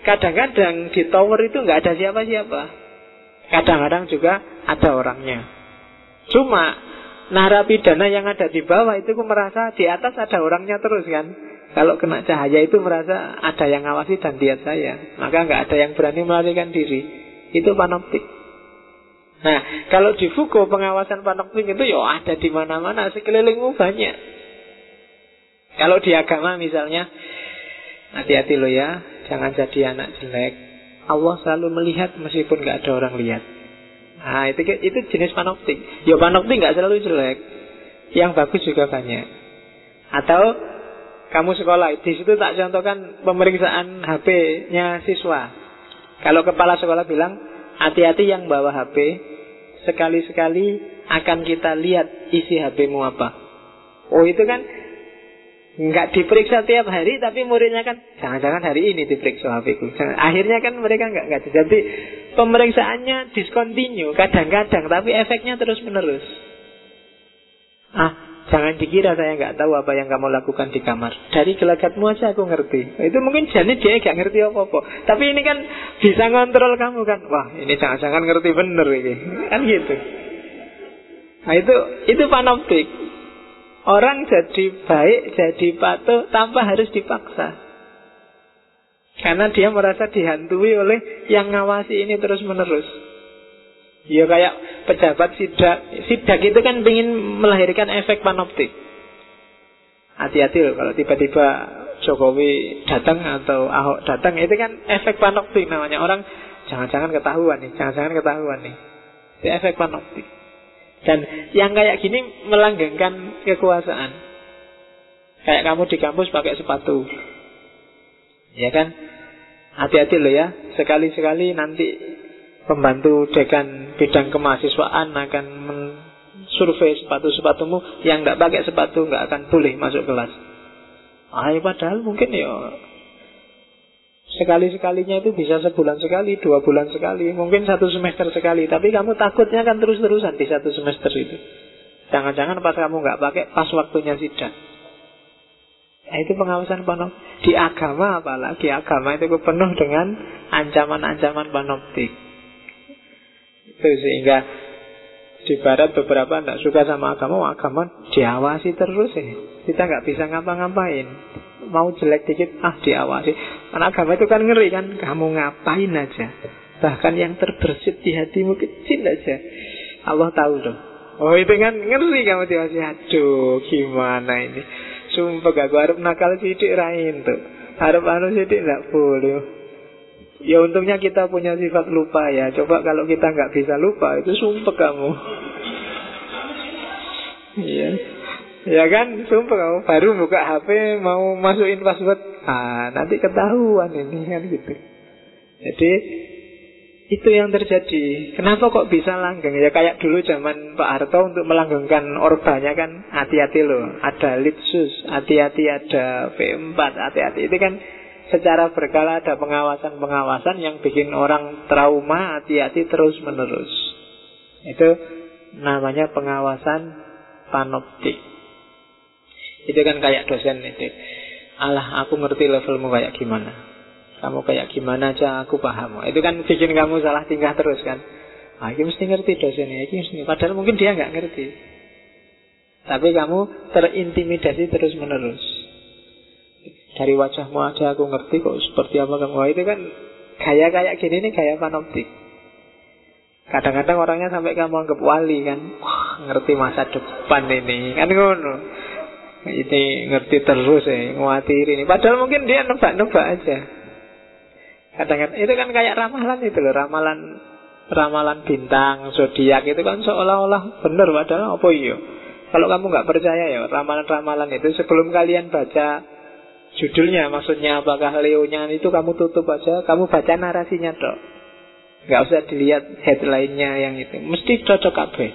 Kadang-kadang di tower itu nggak ada siapa-siapa. Kadang-kadang juga ada orangnya. Cuma narapidana yang ada di bawah itu merasa di atas ada orangnya terus kan. Kalau kena cahaya itu merasa ada yang ngawasi dan lihat saya. Maka nggak ada yang berani melarikan diri. Itu panoptik. Nah, kalau di Foucault pengawasan panoptik itu ya ada di mana-mana, sekelilingmu banyak. Kalau di agama misalnya, hati-hati lo ya, Jangan jadi anak jelek. Allah selalu melihat meskipun nggak ada orang lihat. Nah, itu itu jenis panoptik. Ya panoptik nggak selalu jelek. Yang bagus juga banyak. Atau kamu sekolah, di situ tak contohkan pemeriksaan HP-nya siswa. Kalau kepala sekolah bilang, hati-hati yang bawa HP, sekali-sekali akan kita lihat isi HP-mu apa. Oh itu kan Nggak diperiksa tiap hari Tapi muridnya kan Jangan-jangan hari ini diperiksa HPku Akhirnya kan mereka nggak, nggak Jadi pemeriksaannya discontinue Kadang-kadang Tapi efeknya terus menerus Ah Jangan dikira saya nggak tahu apa yang kamu lakukan di kamar. Dari gelagatmu aja aku ngerti. Itu mungkin jadi dia nggak ngerti apa-apa. Tapi ini kan bisa ngontrol kamu kan. Wah ini jangan-jangan ngerti bener ini. Kan gitu. Nah itu itu panoptik. Orang jadi baik, jadi patuh tanpa harus dipaksa. Karena dia merasa dihantui oleh yang ngawasi ini terus menerus. Ya kayak pejabat sidak. Sidak itu kan ingin melahirkan efek panoptik. Hati-hati loh kalau tiba-tiba Jokowi datang atau Ahok datang itu kan efek panoptik namanya orang jangan-jangan ketahuan nih, jangan-jangan ketahuan nih. Itu efek panoptik. Dan yang kayak gini melanggengkan kekuasaan. Kayak kamu di kampus pakai sepatu. Ya kan? Hati-hati loh ya. Sekali-sekali nanti pembantu dekan bidang kemahasiswaan akan survei sepatu-sepatumu yang nggak pakai sepatu nggak akan boleh masuk kelas. Ah, padahal mungkin ya sekali-sekalinya itu bisa sebulan sekali, dua bulan sekali, mungkin satu semester sekali. Tapi kamu takutnya kan terus-terusan di satu semester itu. Jangan-jangan pas kamu nggak pakai, pas waktunya sidang. Nah, itu pengawasan panom. Di agama apalagi agama itu penuh dengan ancaman-ancaman panoptik. Itu sehingga di barat beberapa tidak suka sama agama, agama diawasi terus ya. Kita nggak bisa ngapa-ngapain. Mau jelek dikit, ah diawasi. Karena agama itu kan ngeri kan, kamu ngapain aja. Bahkan yang terbersit di hatimu kecil aja. Allah tahu dong. Oh itu kan ngeri kamu diawasi. Aduh gimana ini. Sumpah gak harap nakal sidik rain tuh Harap anu sidik gak boleh Ya untungnya kita punya sifat lupa ya Coba kalau kita nggak bisa lupa Itu sumpah kamu Iya Ya kan, sumpah kamu baru buka HP mau masukin password, ah nanti ketahuan ini kan gitu. Jadi itu yang terjadi. Kenapa kok bisa langgeng? Ya kayak dulu zaman Pak Harto untuk melanggengkan orbanya kan hati-hati loh. Ada litsus, hati-hati ada P4, hati-hati. Itu kan secara berkala ada pengawasan-pengawasan yang bikin orang trauma, hati-hati terus menerus. Itu namanya pengawasan panoptik. Itu kan kayak dosen itu. Allah, aku ngerti levelmu kayak gimana. Kamu kayak gimana aja aku paham. Itu kan bikin kamu salah tingkah terus kan. Ah, ini mesti ngerti dosennya, ini mesti. Padahal mungkin dia nggak ngerti. Tapi kamu terintimidasi terus menerus. Dari wajahmu aja aku ngerti kok seperti apa kamu. Itu kan gaya kayak gini nih gaya panoptik. Kadang-kadang orangnya sampai kamu anggap wali kan. Wah, ngerti masa depan ini. Kan ngono. Ini ngerti terus ya, nguatir ini. Padahal mungkin dia nebak-nebak aja. Kadang-kadang itu kan kayak ramalan itu loh, ramalan ramalan bintang, zodiak itu kan seolah-olah benar padahal apa iya. Kalau kamu nggak percaya ya ramalan-ramalan itu sebelum kalian baca judulnya maksudnya apakah Leonya itu kamu tutup aja, kamu baca narasinya dok. Nggak usah dilihat headline-nya yang itu, mesti cocok kabeh.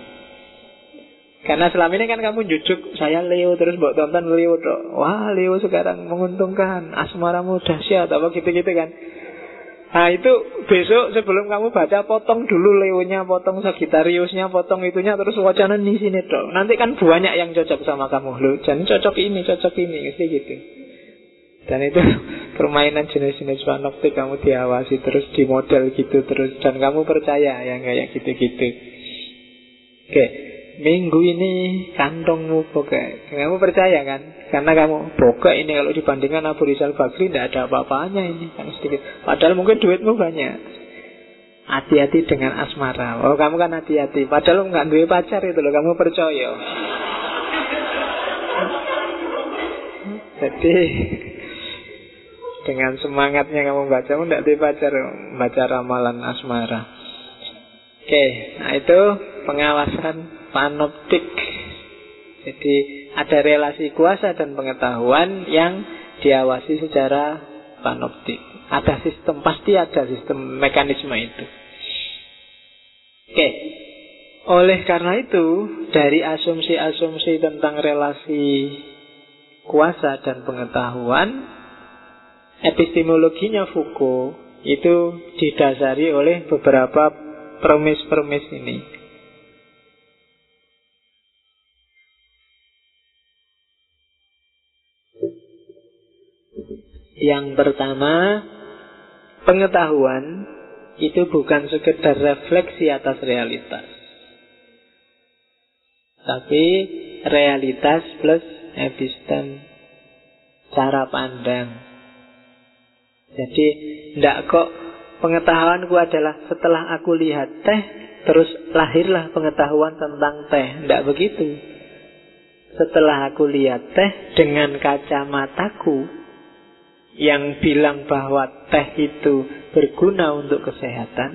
Karena selama ini kan kamu jujuk saya Leo terus buat tonton Leo dok. Wah Leo sekarang menguntungkan, asmaramu dahsyat apa gitu-gitu kan. Nah itu besok sebelum kamu baca potong dulu Leonya, potong Sagittariusnya, potong itunya terus wacana di sini dong. Nanti kan banyak yang cocok sama kamu loh. Jangan cocok ini, cocok ini, mesti gitu. Dan itu permainan jenis-jenis panoptik kamu diawasi terus di model gitu terus dan kamu percaya yang kayak gitu-gitu. Oke, minggu ini kantongmu bokeh. Kamu percaya kan? Karena kamu bokeh ini kalau dibandingkan Abu Rizal Bakri tidak ada apa-apanya ini kan sedikit. Padahal mungkin duitmu banyak. Hati-hati dengan asmara. Oh kamu kan hati-hati. Padahal nggak duit pacar itu loh. Kamu percaya. Jadi dengan semangatnya kamu baca, tidak duit pacar, baca ramalan asmara. Oke, nah itu pengawasan panoptik. Jadi ada relasi kuasa dan pengetahuan yang diawasi secara panoptik. Ada sistem, pasti ada sistem mekanisme itu. Oke. Oleh karena itu, dari asumsi-asumsi tentang relasi kuasa dan pengetahuan, epistemologinya Foucault itu didasari oleh beberapa premis-premis ini. Yang pertama, pengetahuan itu bukan sekedar refleksi atas realitas. Tapi realitas plus epistem cara pandang. Jadi tidak kok pengetahuanku adalah setelah aku lihat teh terus lahirlah pengetahuan tentang teh. Tidak begitu. Setelah aku lihat teh dengan kacamataku yang bilang bahwa teh itu berguna untuk kesehatan,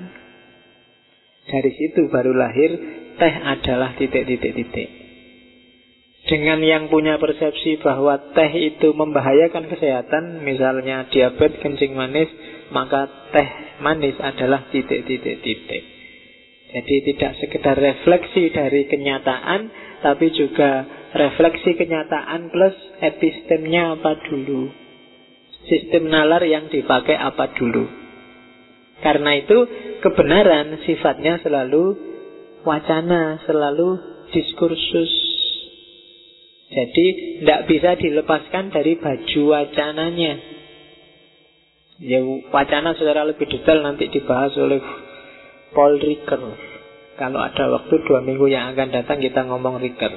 dari situ baru lahir teh adalah titik-titik-titik. Dengan yang punya persepsi bahwa teh itu membahayakan kesehatan, misalnya diabetes kencing manis, maka teh manis adalah titik-titik-titik. Jadi tidak sekedar refleksi dari kenyataan, tapi juga refleksi kenyataan plus epistemnya apa dulu. Sistem nalar yang dipakai apa dulu. Karena itu kebenaran sifatnya selalu wacana, selalu diskursus jadi tidak bisa dilepaskan dari baju wacananya. Ya wacana secara lebih detail nanti dibahas oleh Paul Ricker. Kalau ada waktu dua minggu yang akan datang kita ngomong Ricker.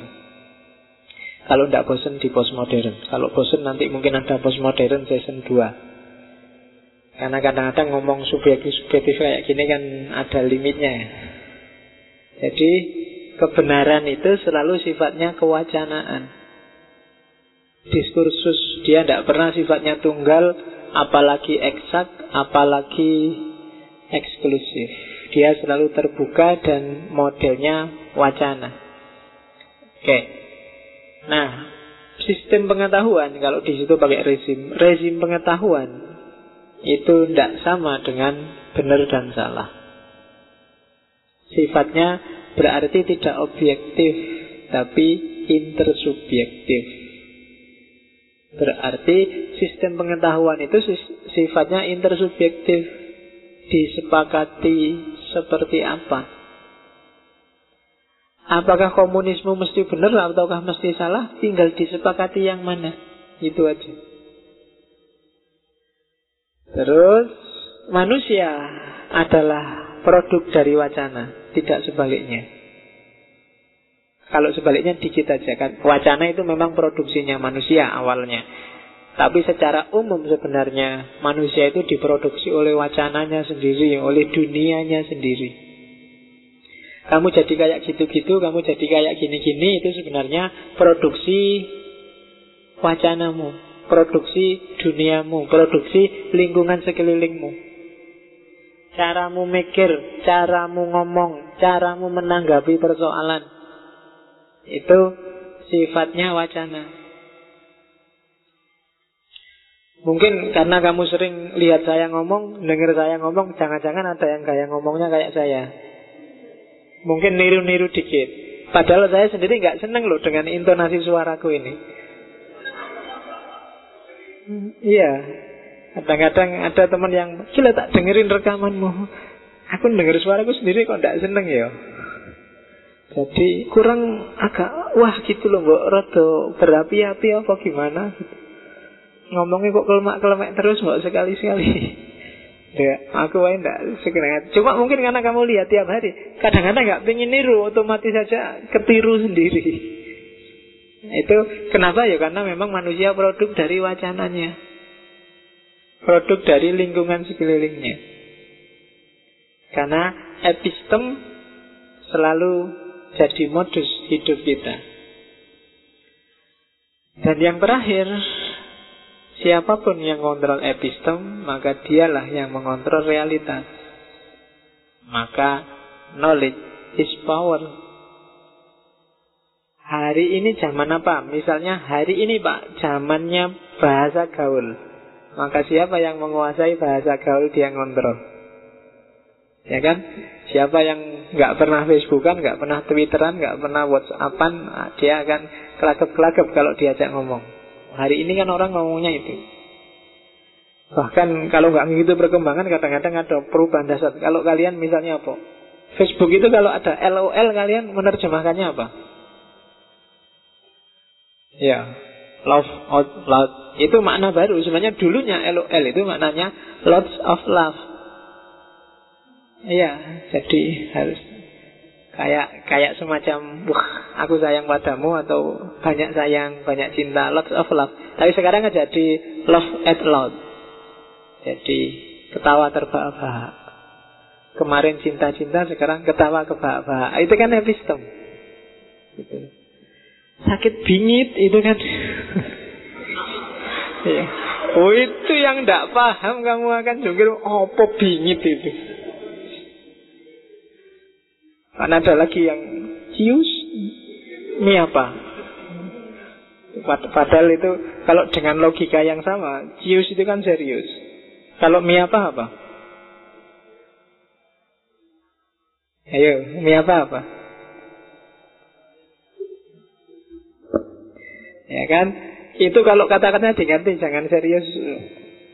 Kalau tidak bosan di postmodern. Kalau bosan nanti mungkin ada postmodern season 2. Karena kadang-kadang ngomong subjektif-subjektif kayak gini kan ada limitnya. Jadi kebenaran itu selalu sifatnya kewacanaan diskursus dia tidak pernah sifatnya tunggal apalagi eksak apalagi eksklusif dia selalu terbuka dan modelnya wacana oke nah sistem pengetahuan kalau di situ pakai rezim. Rezim pengetahuan itu tidak sama dengan benar dan salah. Sifatnya berarti tidak objektif tapi intersubjektif. Berarti sistem pengetahuan itu sifatnya intersubjektif. Disepakati seperti apa Apakah komunisme mesti benar ataukah mesti salah Tinggal disepakati yang mana Itu aja Terus manusia adalah produk dari wacana Tidak sebaliknya kalau sebaliknya dikit aja kan. Wacana itu memang produksinya manusia awalnya. Tapi secara umum sebenarnya manusia itu diproduksi oleh wacananya sendiri, oleh dunianya sendiri. Kamu jadi kayak gitu-gitu, kamu jadi kayak gini-gini, itu sebenarnya produksi wacanamu, produksi duniamu, produksi lingkungan sekelilingmu. Caramu mikir, caramu ngomong, caramu menanggapi persoalan itu sifatnya wacana. Mungkin karena kamu sering lihat saya ngomong, dengar saya ngomong, jangan-jangan ada yang kayak ngomongnya kayak saya. Mungkin niru-niru dikit. Padahal saya sendiri nggak seneng loh dengan intonasi suaraku ini. Iya, kadang-kadang ada teman yang, gila tak dengerin rekamanmu. Aku denger suaraku sendiri kok nggak seneng ya. Jadi kurang agak wah gitu loh mbok rada berapi-api apa gimana gitu. Ngomongnya kok kelemak-kelemek terus mbok sekali-sekali. Ya, aku wae enggak sekenanya. Cuma mungkin karena kamu lihat tiap hari, kadang-kadang nggak pengen niru, otomatis saja ketiru sendiri. Itu kenapa ya? Karena memang manusia produk dari wacananya. Produk dari lingkungan sekelilingnya. Karena epistem selalu jadi modus hidup kita. Dan yang terakhir, siapa pun yang kontrol epistem, maka dialah yang mengontrol realitas. Maka knowledge is power. Hari ini zaman apa? Misalnya hari ini Pak, zamannya bahasa gaul. Maka siapa yang menguasai bahasa gaul dia ngontrol. Ya kan? Siapa yang nggak pernah Facebookan, nggak pernah Twitteran, nggak pernah WhatsAppan, dia akan kelakep-kelakep kalau diajak ngomong. Hari ini kan orang ngomongnya itu. Bahkan kalau nggak begitu perkembangan, kadang-kadang ada perubahan dasar. Kalau kalian misalnya apa? Facebook itu kalau ada LOL kalian menerjemahkannya apa? Ya, love out loud. Itu makna baru. Sebenarnya dulunya LOL itu maknanya lots of love. Iya, jadi harus Kayak kayak semacam wah aku sayang padamu atau banyak sayang, banyak cinta, lots of love. Tapi sekarang kan jadi love at loud. Jadi ketawa terbahak-bahak. Kemarin cinta-cinta, sekarang ketawa kebahak-bahak. Itu kan epistem. Gitu. Sakit bingit itu kan. ya. Oh itu yang tidak paham kamu akan jungkir apa bingit itu. Kan ada lagi yang cius, ini apa? Padahal itu kalau dengan logika yang sama, cius itu kan serius. Kalau mie apa apa? Ayo, mie apa apa? Ya kan? Itu kalau kata-katanya diganti jangan serius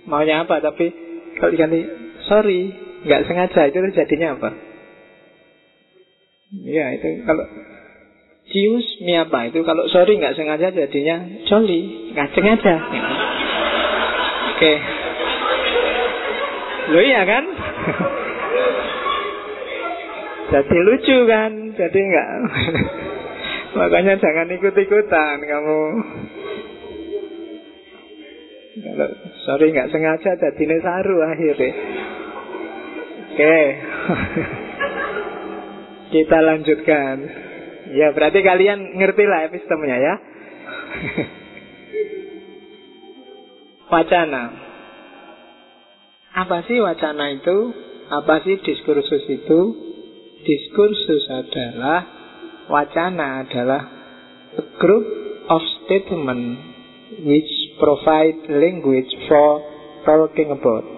maunya apa, tapi kalau diganti sorry, nggak sengaja itu terjadinya apa? Ya itu kalau cius mi apa itu kalau sorry nggak sengaja jadinya jolly nggak sengaja. Oke. Okay. Lo iya kan? Jadi lucu kan? Jadi enggak Makanya jangan ikut-ikutan kamu Kalau sorry nggak sengaja jadi saru akhirnya Oke okay. Kita lanjutkan. Ya, berarti kalian ngerti lah epistemenya ya. wacana. Apa sih wacana itu? Apa sih diskursus itu? Diskursus adalah wacana adalah a group of statement which provide language for talking about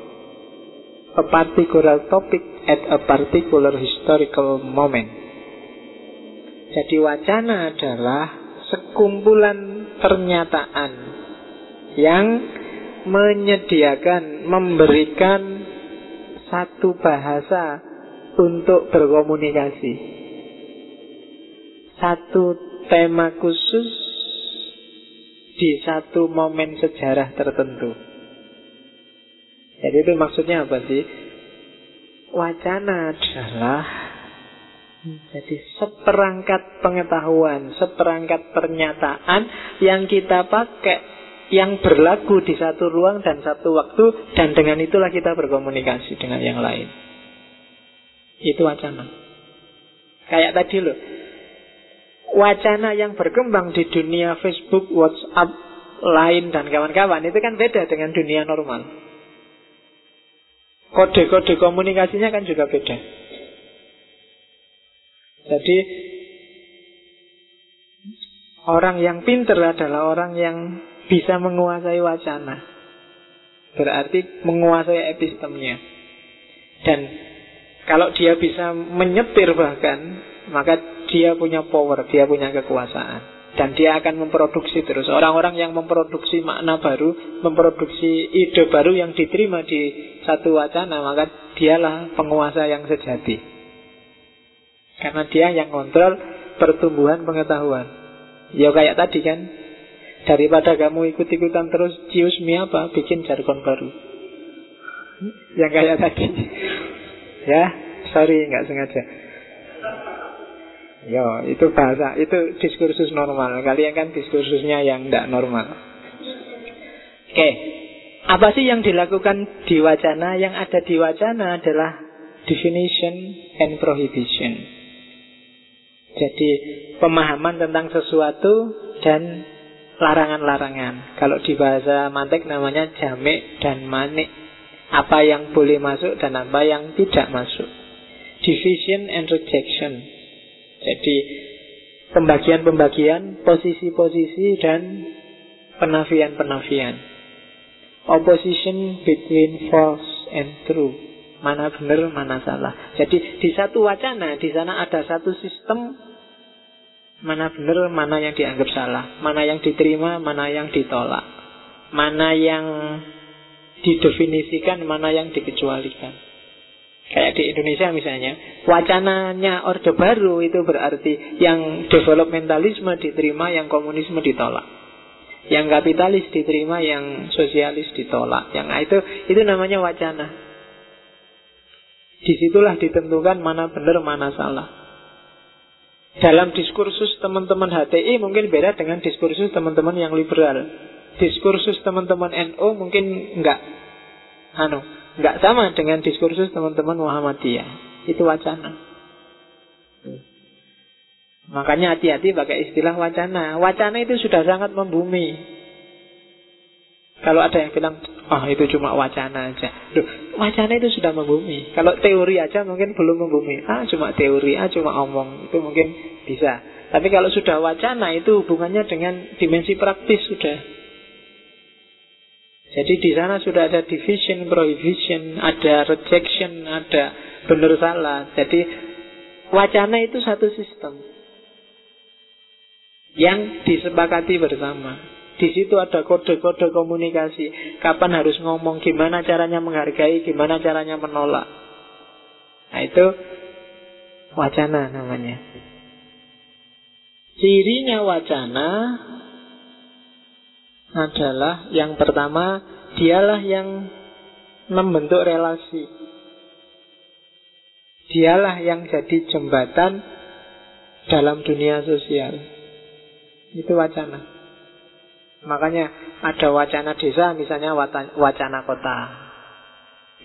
a particular topic at a particular historical moment. Jadi wacana adalah sekumpulan pernyataan yang menyediakan, memberikan satu bahasa untuk berkomunikasi. Satu tema khusus di satu momen sejarah tertentu. Jadi itu maksudnya apa sih? Wacana adalah jadi seperangkat pengetahuan, seperangkat pernyataan yang kita pakai yang berlaku di satu ruang dan satu waktu dan dengan itulah kita berkomunikasi dengan yang lain. Itu wacana. Kayak tadi loh. Wacana yang berkembang di dunia Facebook, WhatsApp, lain dan kawan-kawan itu kan beda dengan dunia normal. Kode-kode komunikasinya kan juga beda. Jadi orang yang pinter adalah orang yang bisa menguasai wacana. Berarti menguasai epistemnya. Dan kalau dia bisa menyetir bahkan, maka dia punya power, dia punya kekuasaan dan dia akan memproduksi terus. Orang-orang yang memproduksi makna baru, memproduksi ide baru yang diterima di satu wacana, maka dialah penguasa yang sejati. Karena dia yang kontrol pertumbuhan pengetahuan. Ya kayak tadi kan, daripada kamu ikut-ikutan terus cius mi apa, bikin jargon baru. Yang kayak tadi. ya, sorry nggak sengaja. Ya, itu bahasa, itu diskursus normal. Kalian kan diskursusnya yang tidak normal. Oke, apa sih yang dilakukan di wacana? Yang ada di wacana adalah definition and prohibition. Jadi pemahaman tentang sesuatu dan larangan-larangan. Kalau di bahasa mantek namanya jamek dan manik. Apa yang boleh masuk dan apa yang tidak masuk. Division and rejection. Jadi pembagian-pembagian, posisi-posisi dan penafian-penafian. Opposition between false and true. Mana benar, mana salah. Jadi di satu wacana, di sana ada satu sistem mana benar, mana yang dianggap salah, mana yang diterima, mana yang ditolak, mana yang didefinisikan, mana yang dikecualikan. Kayak di Indonesia misalnya, wacananya Orde Baru itu berarti yang developmentalisme diterima, yang komunisme ditolak. Yang kapitalis diterima, yang sosialis ditolak. Yang itu itu namanya wacana. Di situlah ditentukan mana benar, mana salah. Dalam diskursus teman-teman HTI mungkin beda dengan diskursus teman-teman yang liberal. Diskursus teman-teman NU mungkin enggak anu, enggak sama dengan diskursus teman-teman Muhammadiyah. Itu wacana. Makanya hati-hati pakai istilah wacana. Wacana itu sudah sangat membumi. Kalau ada yang bilang, ah oh, itu cuma wacana aja. Duh, wacana itu sudah membumi. Kalau teori aja mungkin belum membumi. Ah, cuma teori, ah cuma omong. Itu mungkin bisa. Tapi kalau sudah wacana itu hubungannya dengan dimensi praktis sudah. Jadi di sana sudah ada division, prohibition, ada rejection, ada benar salah. Jadi wacana itu satu sistem yang disepakati bersama. Di situ ada kode-kode komunikasi. Kapan harus ngomong, gimana caranya menghargai, gimana caranya menolak. Nah itu wacana namanya. Cirinya wacana adalah yang pertama dialah yang membentuk relasi. Dialah yang jadi jembatan dalam dunia sosial. Itu wacana. Makanya ada wacana desa, misalnya wacana kota.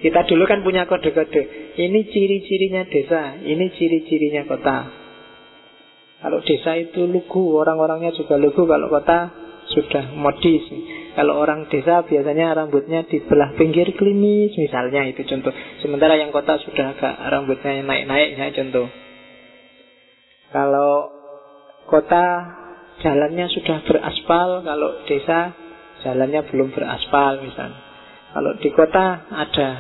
Kita dulu kan punya kode-kode. Ini ciri-cirinya desa, ini ciri-cirinya kota. Kalau desa itu lugu, orang-orangnya juga lugu. Kalau kota sudah modis. Kalau orang desa biasanya rambutnya di belah pinggir klimis, misalnya itu contoh. Sementara yang kota sudah agak rambutnya naik-naik, ya contoh. Kalau kota jalannya sudah beraspal, kalau desa jalannya belum beraspal misalnya. Kalau di kota ada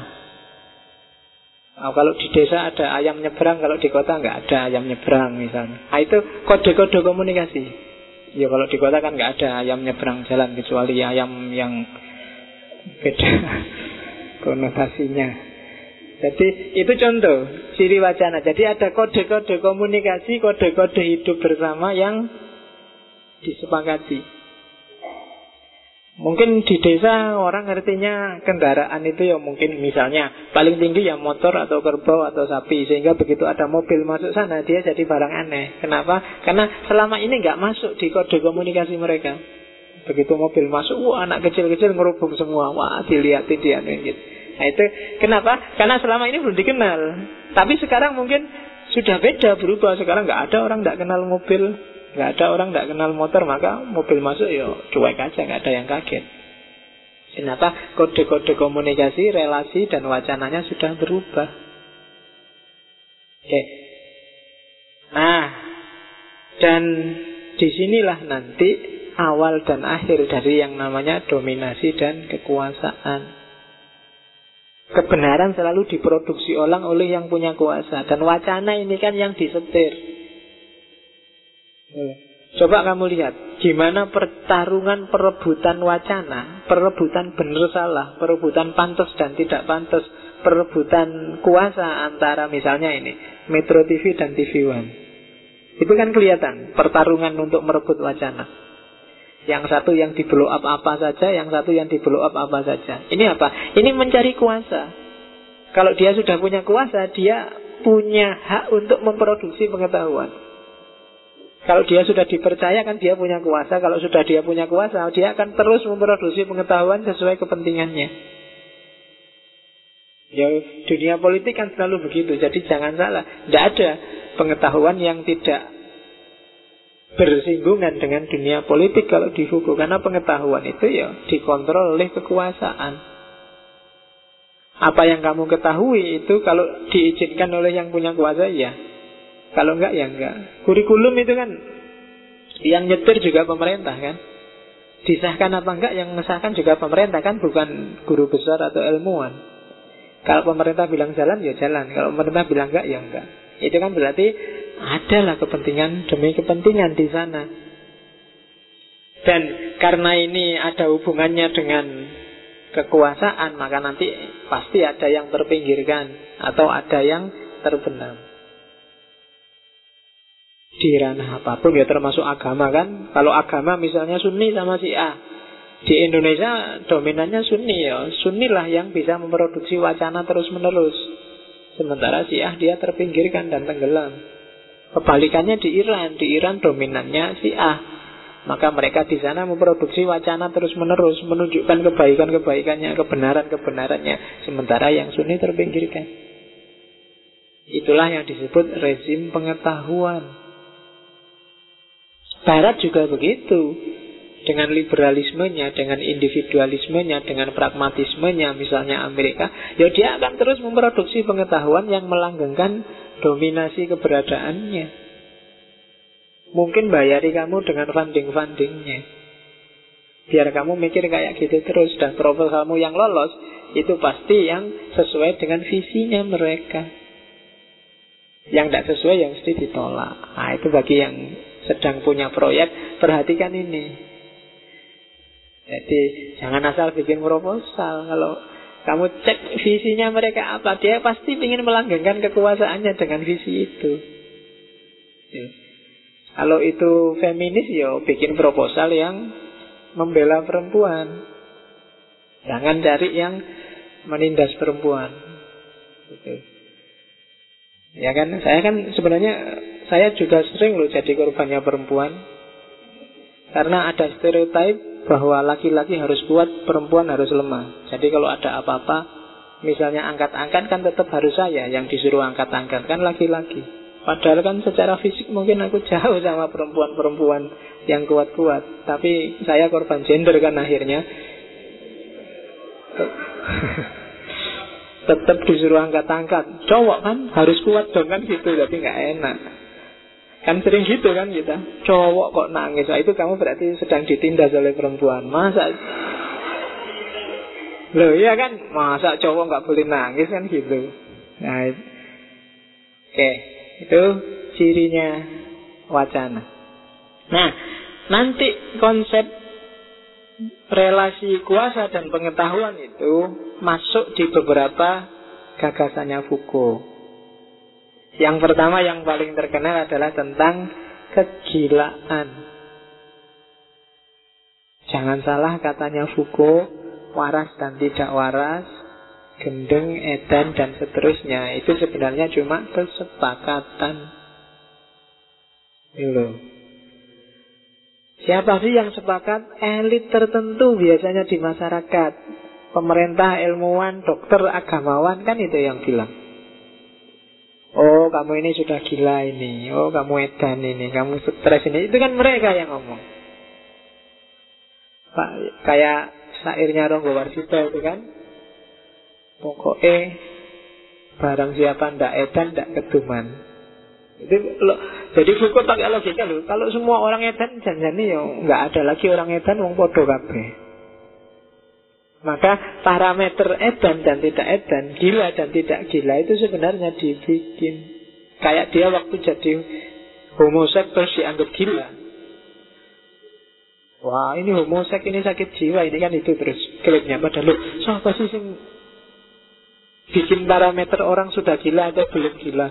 Oh, kalau di desa ada ayam nyebrang, kalau di kota nggak ada ayam nyebrang misalnya. Nah, itu kode-kode komunikasi. Ya kalau di kota kan nggak ada ayam nyebrang jalan kecuali ayam yang beda konotasinya. Jadi itu contoh ciri wacana. Jadi ada kode-kode komunikasi, kode-kode hidup bersama yang disepakati. Mungkin di desa orang ngertinya kendaraan itu ya mungkin misalnya paling tinggi ya motor atau kerbau atau sapi sehingga begitu ada mobil masuk sana dia jadi barang aneh. Kenapa? Karena selama ini nggak masuk di kode komunikasi mereka. Begitu mobil masuk, wah anak kecil-kecil ngerubung semua, wah dilihatin dia gitu. Nah itu kenapa? Karena selama ini belum dikenal. Tapi sekarang mungkin sudah beda berubah. Sekarang nggak ada orang nggak kenal mobil, nggak ada orang nggak kenal motor maka mobil masuk ya cuek aja nggak ada yang kaget. Kenapa? Kode-kode komunikasi, relasi dan wacananya sudah berubah. Oke. Nah, dan di sinilah nanti awal dan akhir dari yang namanya dominasi dan kekuasaan. Kebenaran selalu diproduksi orang oleh yang punya kuasa Dan wacana ini kan yang disetir Coba kamu lihat gimana pertarungan perebutan wacana, perebutan benar salah, perebutan pantas dan tidak pantas, perebutan kuasa antara misalnya ini Metro TV dan TV One. Itu kan kelihatan pertarungan untuk merebut wacana. Yang satu yang di blow up apa saja, yang satu yang di blow up apa saja. Ini apa? Ini mencari kuasa. Kalau dia sudah punya kuasa, dia punya hak untuk memproduksi pengetahuan. Kalau dia sudah dipercaya kan dia punya kuasa. Kalau sudah dia punya kuasa Dia akan terus memproduksi pengetahuan sesuai kepentingannya. Ya dunia politik kan selalu begitu. Jadi jangan salah. Tidak ada pengetahuan yang tidak bersinggungan dengan dunia politik kalau di hukum Karena pengetahuan itu ya dikontrol oleh kekuasaan. Apa yang kamu ketahui itu kalau diizinkan oleh yang punya kuasa ya kalau enggak ya enggak. Kurikulum itu kan yang nyetir juga pemerintah kan. Disahkan apa enggak yang mengesahkan juga pemerintah kan bukan guru besar atau ilmuwan. Kalau pemerintah bilang jalan ya jalan, kalau pemerintah bilang enggak ya enggak. Itu kan berarti adalah kepentingan demi kepentingan di sana. Dan karena ini ada hubungannya dengan kekuasaan, maka nanti pasti ada yang terpinggirkan atau ada yang terbenam di ranah apa pun ya termasuk agama kan? Kalau agama misalnya Sunni sama si A di Indonesia dominannya Sunni ya. Sunni lah yang bisa memproduksi wacana terus menerus sementara si A dia terpinggirkan dan tenggelam. Kebalikannya di Iran, di Iran dominannya si A. Maka mereka di sana memproduksi wacana terus-menerus menunjukkan kebaikan-kebaikannya, kebenaran-kebenarannya, sementara yang Sunni terpinggirkan. Itulah yang disebut rezim pengetahuan. Barat juga begitu. Dengan liberalismenya, dengan individualismenya, dengan pragmatismenya, misalnya Amerika, ya dia akan terus memproduksi pengetahuan yang melanggengkan dominasi keberadaannya. Mungkin bayari kamu dengan funding-fundingnya. Biar kamu mikir kayak gitu terus dan proposalmu yang lolos itu pasti yang sesuai dengan visinya mereka. Yang tidak sesuai yang mesti ditolak. Nah, itu bagi yang sedang punya proyek, perhatikan ini. Jadi jangan asal bikin proposal. Kalau kamu cek visinya mereka apa, dia pasti ingin melanggengkan kekuasaannya dengan visi itu. Ya. Kalau itu feminis, ya bikin proposal yang membela perempuan. Jangan cari yang menindas perempuan. Gitu. Ya kan, saya kan sebenarnya saya juga sering loh jadi korbannya perempuan. Karena ada stereotip bahwa laki-laki harus kuat, perempuan harus lemah. Jadi kalau ada apa-apa, misalnya angkat-angkat kan tetap harus saya yang disuruh angkat-angkat kan laki-laki. Padahal kan secara fisik mungkin aku jauh sama perempuan-perempuan yang kuat-kuat. Tapi saya korban gender kan akhirnya. tetap disuruh angkat-angkat. Cowok kan harus kuat dong kan gitu, tapi nggak enak. Kan sering gitu kan kita. Cowok kok nangis. Nah, Itu kamu berarti sedang ditindas oleh perempuan. Masa? Loh iya kan? Masa cowok nggak boleh nangis kan gitu? Nah Oke Itu cirinya wacana. Nah Nanti konsep Relasi kuasa dan pengetahuan itu Masuk di beberapa Gagasannya Foucault yang pertama yang paling terkenal adalah tentang kegilaan. Jangan salah katanya Foucault, waras dan tidak waras, gendeng, edan, dan seterusnya. Itu sebenarnya cuma kesepakatan. Itu Siapa sih yang sepakat? Elit tertentu biasanya di masyarakat. Pemerintah, ilmuwan, dokter, agamawan kan itu yang bilang. Oh kamu ini sudah gila ini. Oh kamu edan ini. Kamu stres ini. Itu kan mereka yang ngomong. Pak, Kayak sairnya Ronggo Warsito itu kan. Pokoknya Barang siapa ndak edan ndak keduman. Itu lo, jadi Foucault pakai logika loh. Kalau semua orang edan jangan ya nggak ada lagi orang edan wong podo kabeh. Maka parameter edan dan tidak edan, gila dan tidak gila itu sebenarnya dibikin. Kayak dia waktu jadi homosek dianggap gila. Wah ini homosek ini sakit jiwa ini kan itu terus klaimnya padahal lo siapa sih yang bikin parameter orang sudah gila atau belum gila?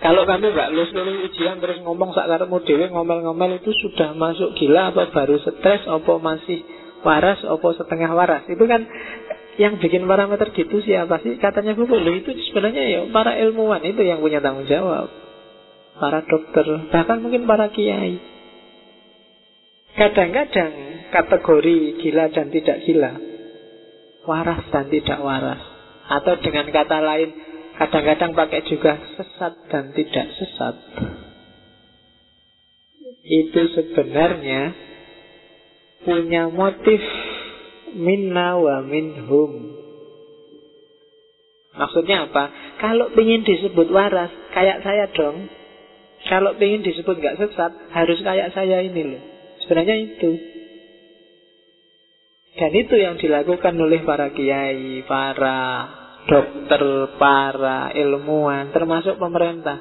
Kalau kamu nggak lulus lulus ujian terus ngomong sakar dewe ngomel-ngomel itu sudah masuk gila apa baru stres apa masih waras opo setengah waras? Itu kan yang bikin parameter gitu siapa sih? Katanya buku. Lo itu sebenarnya ya para ilmuwan itu yang punya tanggung jawab. Para dokter bahkan mungkin para kiai. Kadang-kadang kategori gila dan tidak gila waras dan tidak waras. Atau dengan kata lain kadang-kadang pakai juga sesat dan tidak sesat. Itu sebenarnya punya motif minna wa minhum. Maksudnya apa? Kalau ingin disebut waras, kayak saya dong. Kalau ingin disebut nggak sesat, harus kayak saya ini loh. Sebenarnya itu. Dan itu yang dilakukan oleh para kiai, para dokter, para ilmuwan, termasuk pemerintah.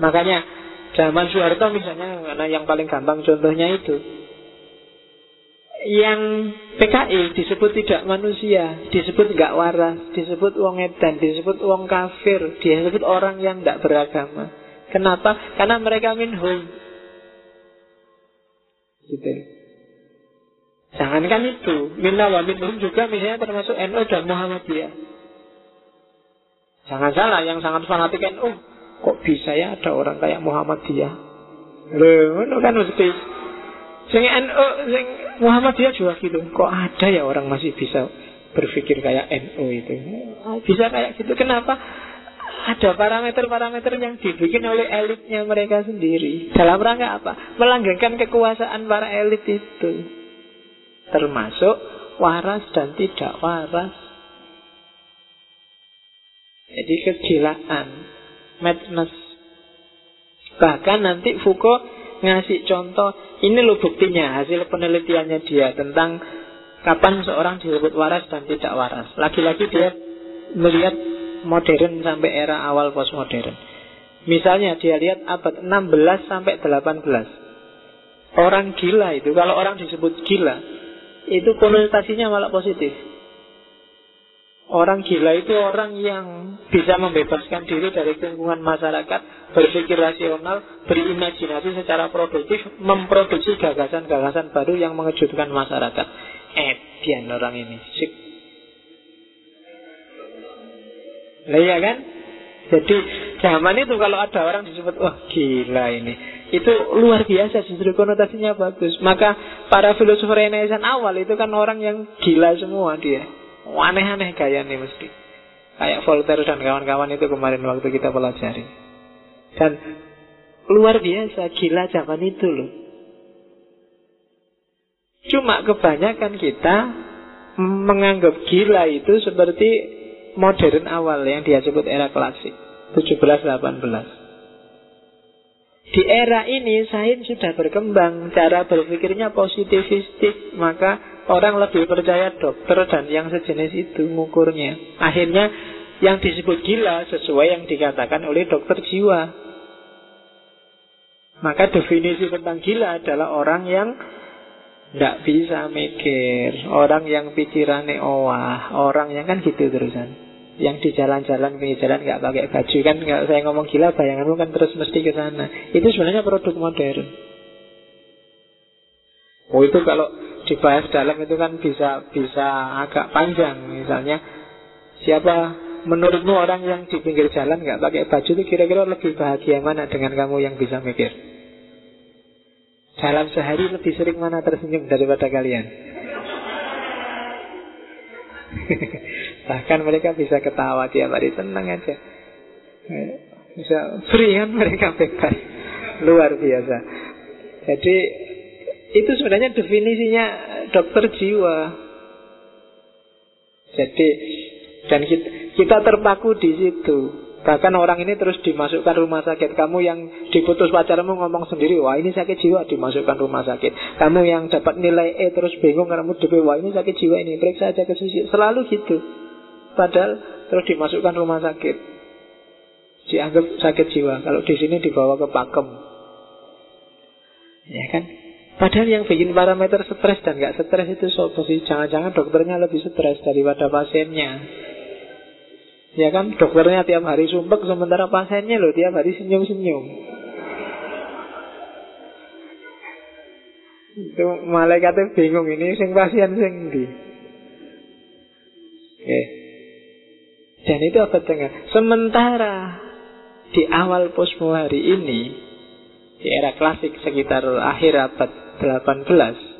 Makanya zaman Soeharto misalnya, karena yang paling gampang contohnya itu, yang PKI disebut tidak manusia, disebut nggak waras, disebut uang edan, disebut uang kafir, disebut orang yang tidak beragama. Kenapa? Karena mereka minhum. Gitu. Jangankan itu, minna wa minhum juga misalnya termasuk NU dan Muhammadiyah. Jangan salah, yang sangat fanatik NU Kok bisa ya ada orang kayak Muhammadiyah? Loh, kan mesti Sing NU, sing Muhammadiyah juga gitu. Kok ada ya orang masih bisa berpikir kayak NU itu? Bisa kayak gitu. Kenapa? Ada parameter-parameter yang dibikin oleh elitnya mereka sendiri. Dalam rangka apa? Melanggengkan kekuasaan para elit itu. Termasuk waras dan tidak waras. Jadi kegilaan, madness. Bahkan nanti Foucault ngasih contoh, ini loh buktinya, hasil penelitiannya dia tentang kapan seorang disebut waras dan tidak waras. Lagi-lagi dia melihat modern sampai era awal postmodern. Misalnya dia lihat abad 16 sampai 18. Orang gila itu, kalau orang disebut gila, itu konotasinya malah positif. Orang gila itu orang yang bisa membebaskan diri dari lingkungan masyarakat, berpikir rasional, berimajinasi secara produktif, memproduksi gagasan-gagasan baru yang mengejutkan masyarakat. Edian orang ini, sip Lah iya kan? Jadi zaman itu kalau ada orang disebut wah gila ini, itu luar biasa justru konotasinya bagus. Maka para filosof Renaissance awal itu kan orang yang gila semua dia. Aneh-aneh gaya nih mesti. Kayak Voltaire dan kawan-kawan itu kemarin waktu kita pelajari. Dan luar biasa gila zaman itu loh. Cuma kebanyakan kita menganggap gila itu seperti modern awal yang dia sebut era klasik 17-18 di era ini sains sudah berkembang cara berpikirnya positivistik maka orang lebih percaya dokter dan yang sejenis itu mengukurnya akhirnya yang disebut gila sesuai yang dikatakan oleh dokter jiwa. Maka definisi tentang gila adalah orang yang tidak bisa mikir Orang yang pikirannya owah Orang yang kan gitu terusan. Yang di jalan-jalan pinggir jalan nggak pakai baju. Kan nggak saya ngomong gila bayanganmu kan terus mesti ke sana. Itu sebenarnya produk modern. Oh itu kalau dibahas dalam itu kan bisa bisa agak panjang misalnya siapa menurutmu orang yang di pinggir jalan nggak pakai baju itu kira-kira lebih bahagia mana dengan kamu yang bisa mikir dalam sehari lebih sering mana tersenyum daripada kalian Bahkan mereka bisa ketawa tiap hari tenang aja. Bisa free kan mereka bebas. Luar biasa. Jadi itu sebenarnya definisinya dokter jiwa. Jadi dan kita, kita terpaku di situ. Bahkan orang ini terus dimasukkan rumah sakit. Kamu yang diputus pacarmu ngomong sendiri, wah ini sakit jiwa, dimasukkan rumah sakit. Kamu yang dapat nilai E terus bingung karena kamu DP, wah ini sakit jiwa ini, periksa aja ke susi. Selalu gitu. Padahal terus dimasukkan rumah sakit. Dianggap sakit jiwa. Kalau di sini dibawa ke pakem. Ya kan? Padahal yang bikin parameter stres dan gak stres itu sopo sih? Jangan-jangan dokternya lebih stres daripada pasiennya. Ya kan? Dokternya tiap hari sumpek Sementara pasiennya loh tiap hari senyum-senyum. Itu malaikatnya bingung Ini sing pasien sing di Oke. Dan itu apa tengah? Sementara Di awal posmo hari ini Di era klasik sekitar akhir abad 18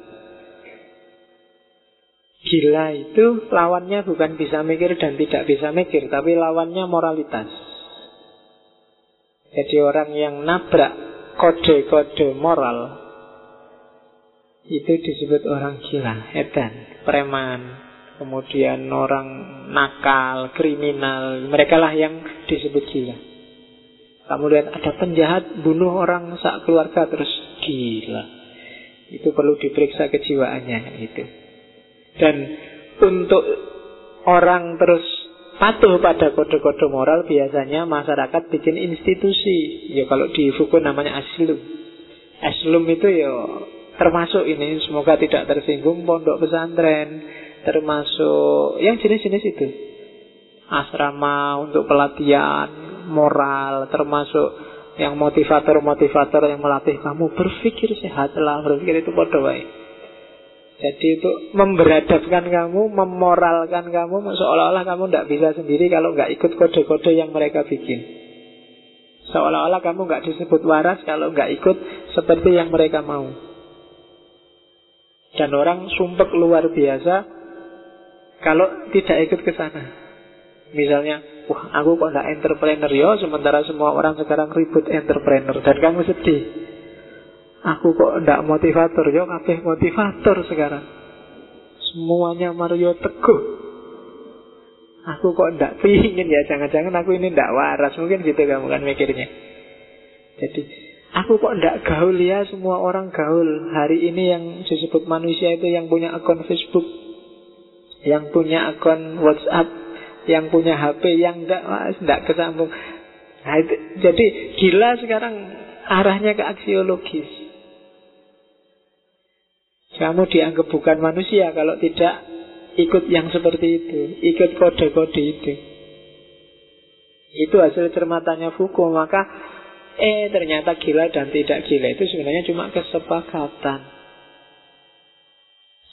Gila itu lawannya bukan bisa mikir dan tidak bisa mikir, tapi lawannya moralitas. Jadi orang yang nabrak kode-kode moral itu disebut orang gila, edan, preman, kemudian orang nakal, kriminal, mereka lah yang disebut gila. Kamu lihat ada penjahat bunuh orang sak keluarga terus gila. Itu perlu diperiksa kejiwaannya itu. Dan untuk orang terus patuh pada kode-kode moral biasanya masyarakat bikin institusi. Ya kalau di Foucault namanya aslum. Aslum itu ya termasuk ini semoga tidak tersinggung pondok pesantren, termasuk yang jenis-jenis itu. Asrama untuk pelatihan moral, termasuk yang motivator-motivator yang melatih kamu berpikir sehatlah, berpikir itu bodoh baik. Jadi itu memberadabkan kamu, memoralkan kamu, seolah-olah kamu tidak bisa sendiri kalau nggak ikut kode-kode yang mereka bikin. Seolah-olah kamu nggak disebut waras kalau nggak ikut seperti yang mereka mau. Dan orang sumpek luar biasa kalau tidak ikut ke sana. Misalnya, wah aku kok nggak entrepreneur yo, sementara semua orang sekarang ribut entrepreneur dan kamu sedih. Aku kok ndak motivator yo, kabeh motivator sekarang. Semuanya Mario Teguh. Aku kok ndak pingin ya, jangan-jangan aku ini ndak waras. Mungkin gitu kamu kan mikirnya. Jadi, aku kok ndak gaul ya, semua orang gaul. Hari ini yang disebut manusia itu yang punya akun Facebook, yang punya akun WhatsApp, yang punya HP, yang ndak, ndak kesambung. Nah, itu, jadi gila sekarang arahnya ke aksiologis. Kamu dianggap bukan manusia kalau tidak ikut yang seperti itu, ikut kode-kode itu. Itu hasil cermatannya Foucault, maka eh ternyata gila dan tidak gila itu sebenarnya cuma kesepakatan.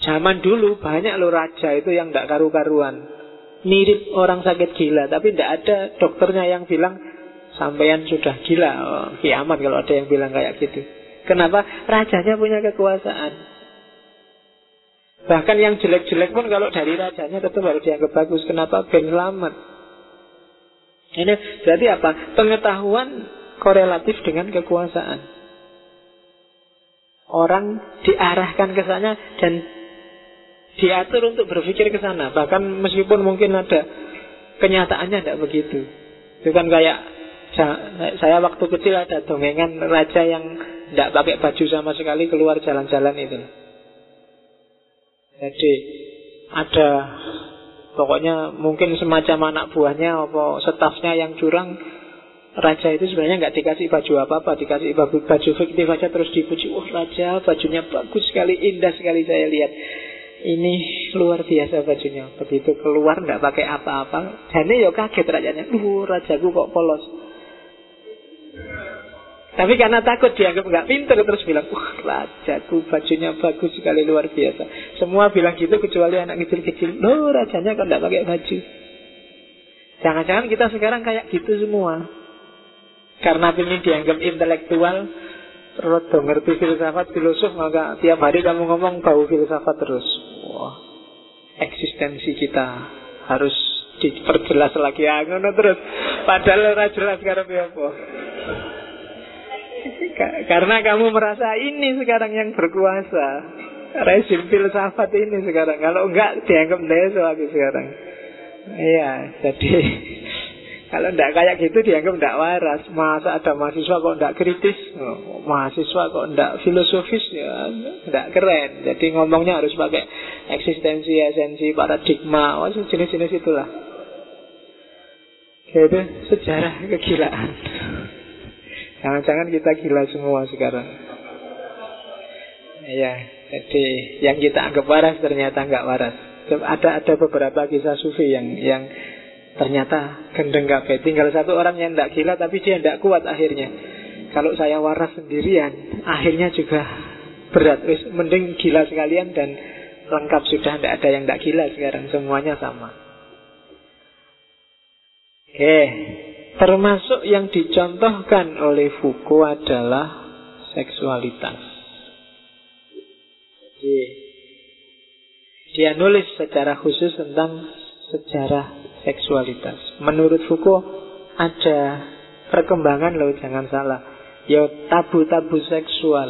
Zaman dulu banyak lo raja itu yang tidak karu-karuan. Mirip orang sakit gila, tapi tidak ada dokternya yang bilang sampean sudah gila. Oh, kiamat kalau ada yang bilang kayak gitu. Kenapa? Rajanya punya kekuasaan. Bahkan yang jelek-jelek pun kalau dari rajanya tetap harus dianggap bagus. Kenapa? Ben selamat. Ini berarti apa? Pengetahuan korelatif dengan kekuasaan. Orang diarahkan ke sana dan diatur untuk berpikir ke sana. Bahkan meskipun mungkin ada kenyataannya tidak begitu. Itu kan kayak saya waktu kecil ada dongengan raja yang tidak pakai baju sama sekali keluar jalan-jalan itu. Jadi ada pokoknya mungkin semacam anak buahnya apa stafnya yang curang Raja itu sebenarnya nggak dikasih baju apa-apa, dikasih baju, baju fiktif aja terus dipuji. Wah oh, raja bajunya bagus sekali, indah sekali saya lihat. Ini luar biasa bajunya. Begitu keluar nggak pakai apa-apa. Jadi ya kaget rajanya. Duh rajaku kok polos. Tapi karena takut dianggap nggak pintar terus bilang, wah rajaku bajunya bagus sekali luar biasa. Semua bilang gitu kecuali anak kecil-kecil. Loh rajanya kok nggak pakai baju. Jangan-jangan kita sekarang kayak gitu semua. Karena ini dianggap intelektual, terus ngerti filsafat, filosof, maka tiap hari kamu ngomong bau filsafat terus. Eksistensi kita harus diperjelas lagi. Ya, terus. Padahal jelas sekarang apa. Karena kamu merasa ini sekarang yang berkuasa. Rezim filsafat ini sekarang. Kalau enggak dianggap deso aku sekarang. Iya, jadi kalau enggak kayak gitu dianggap enggak waras. Masa ada mahasiswa kok enggak kritis? Mahasiswa kok enggak filosofis? Ya, enggak keren. Jadi ngomongnya harus pakai eksistensi, esensi, paradigma. Oh, jenis-jenis itulah. Itu sejarah kegilaan. Jangan-jangan kita gila semua sekarang. Ya, jadi yang kita anggap waras ternyata nggak waras. Ada ada beberapa kisah sufi yang yang ternyata gendeng kabeh. Tinggal satu orang yang tidak gila tapi dia tidak kuat akhirnya. Kalau saya waras sendirian, akhirnya juga berat. Wis, mending gila sekalian dan lengkap sudah tidak ada yang tidak gila sekarang semuanya sama. Oke, Termasuk yang dicontohkan oleh Foucault adalah seksualitas. Jadi, dia nulis secara khusus tentang sejarah seksualitas. Menurut Foucault ada perkembangan loh, jangan salah. Ya tabu-tabu seksual.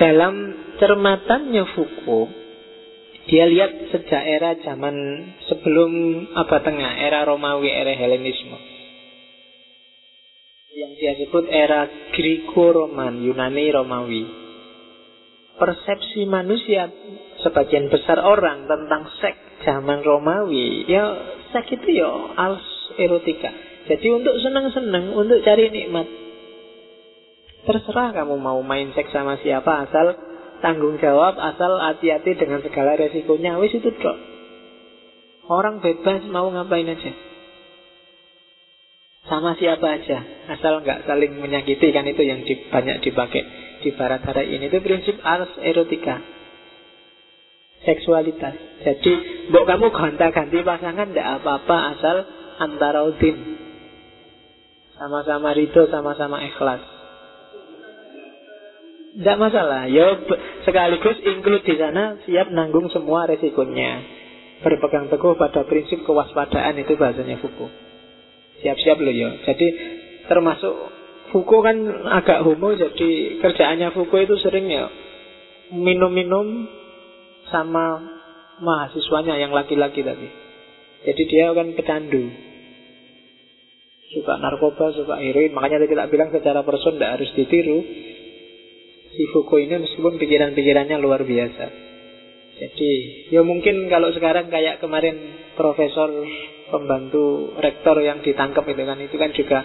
Dalam cermatannya Foucault, dia lihat sejak era zaman sebelum apa tengah, era Romawi, era Helenisme. Yang dia sebut era Greko-Roman, Yunani Romawi. Persepsi manusia sebagian besar orang tentang seks zaman Romawi, ya seks itu ya als erotika. Jadi untuk senang-senang, untuk cari nikmat. Terserah kamu mau main seks sama siapa asal tanggung jawab asal hati-hati dengan segala resikonya wis itu dok orang bebas mau ngapain aja sama siapa aja asal nggak saling menyakiti kan itu yang banyak dipakai di barat hari ini itu prinsip ars erotika seksualitas. Jadi, mbok kamu gonta-ganti pasangan tidak apa-apa asal antara udin. Sama-sama ridho, sama-sama ikhlas. Tidak masalah. Ya sekaligus include di sana siap nanggung semua resikonya. Berpegang teguh pada prinsip kewaspadaan itu bahasanya fuku. Siap-siap loh ya. Jadi termasuk fuku kan agak homo jadi kerjaannya fuku itu sering ya minum-minum sama mahasiswanya yang laki-laki tadi. Jadi dia kan pecandu. Suka narkoba, suka heroin. Makanya tadi tak bilang secara person tidak harus ditiru. Si Fuku ini meskipun pikiran-pikirannya luar biasa. Jadi ya mungkin kalau sekarang kayak kemarin profesor pembantu rektor yang ditangkap itu kan itu kan juga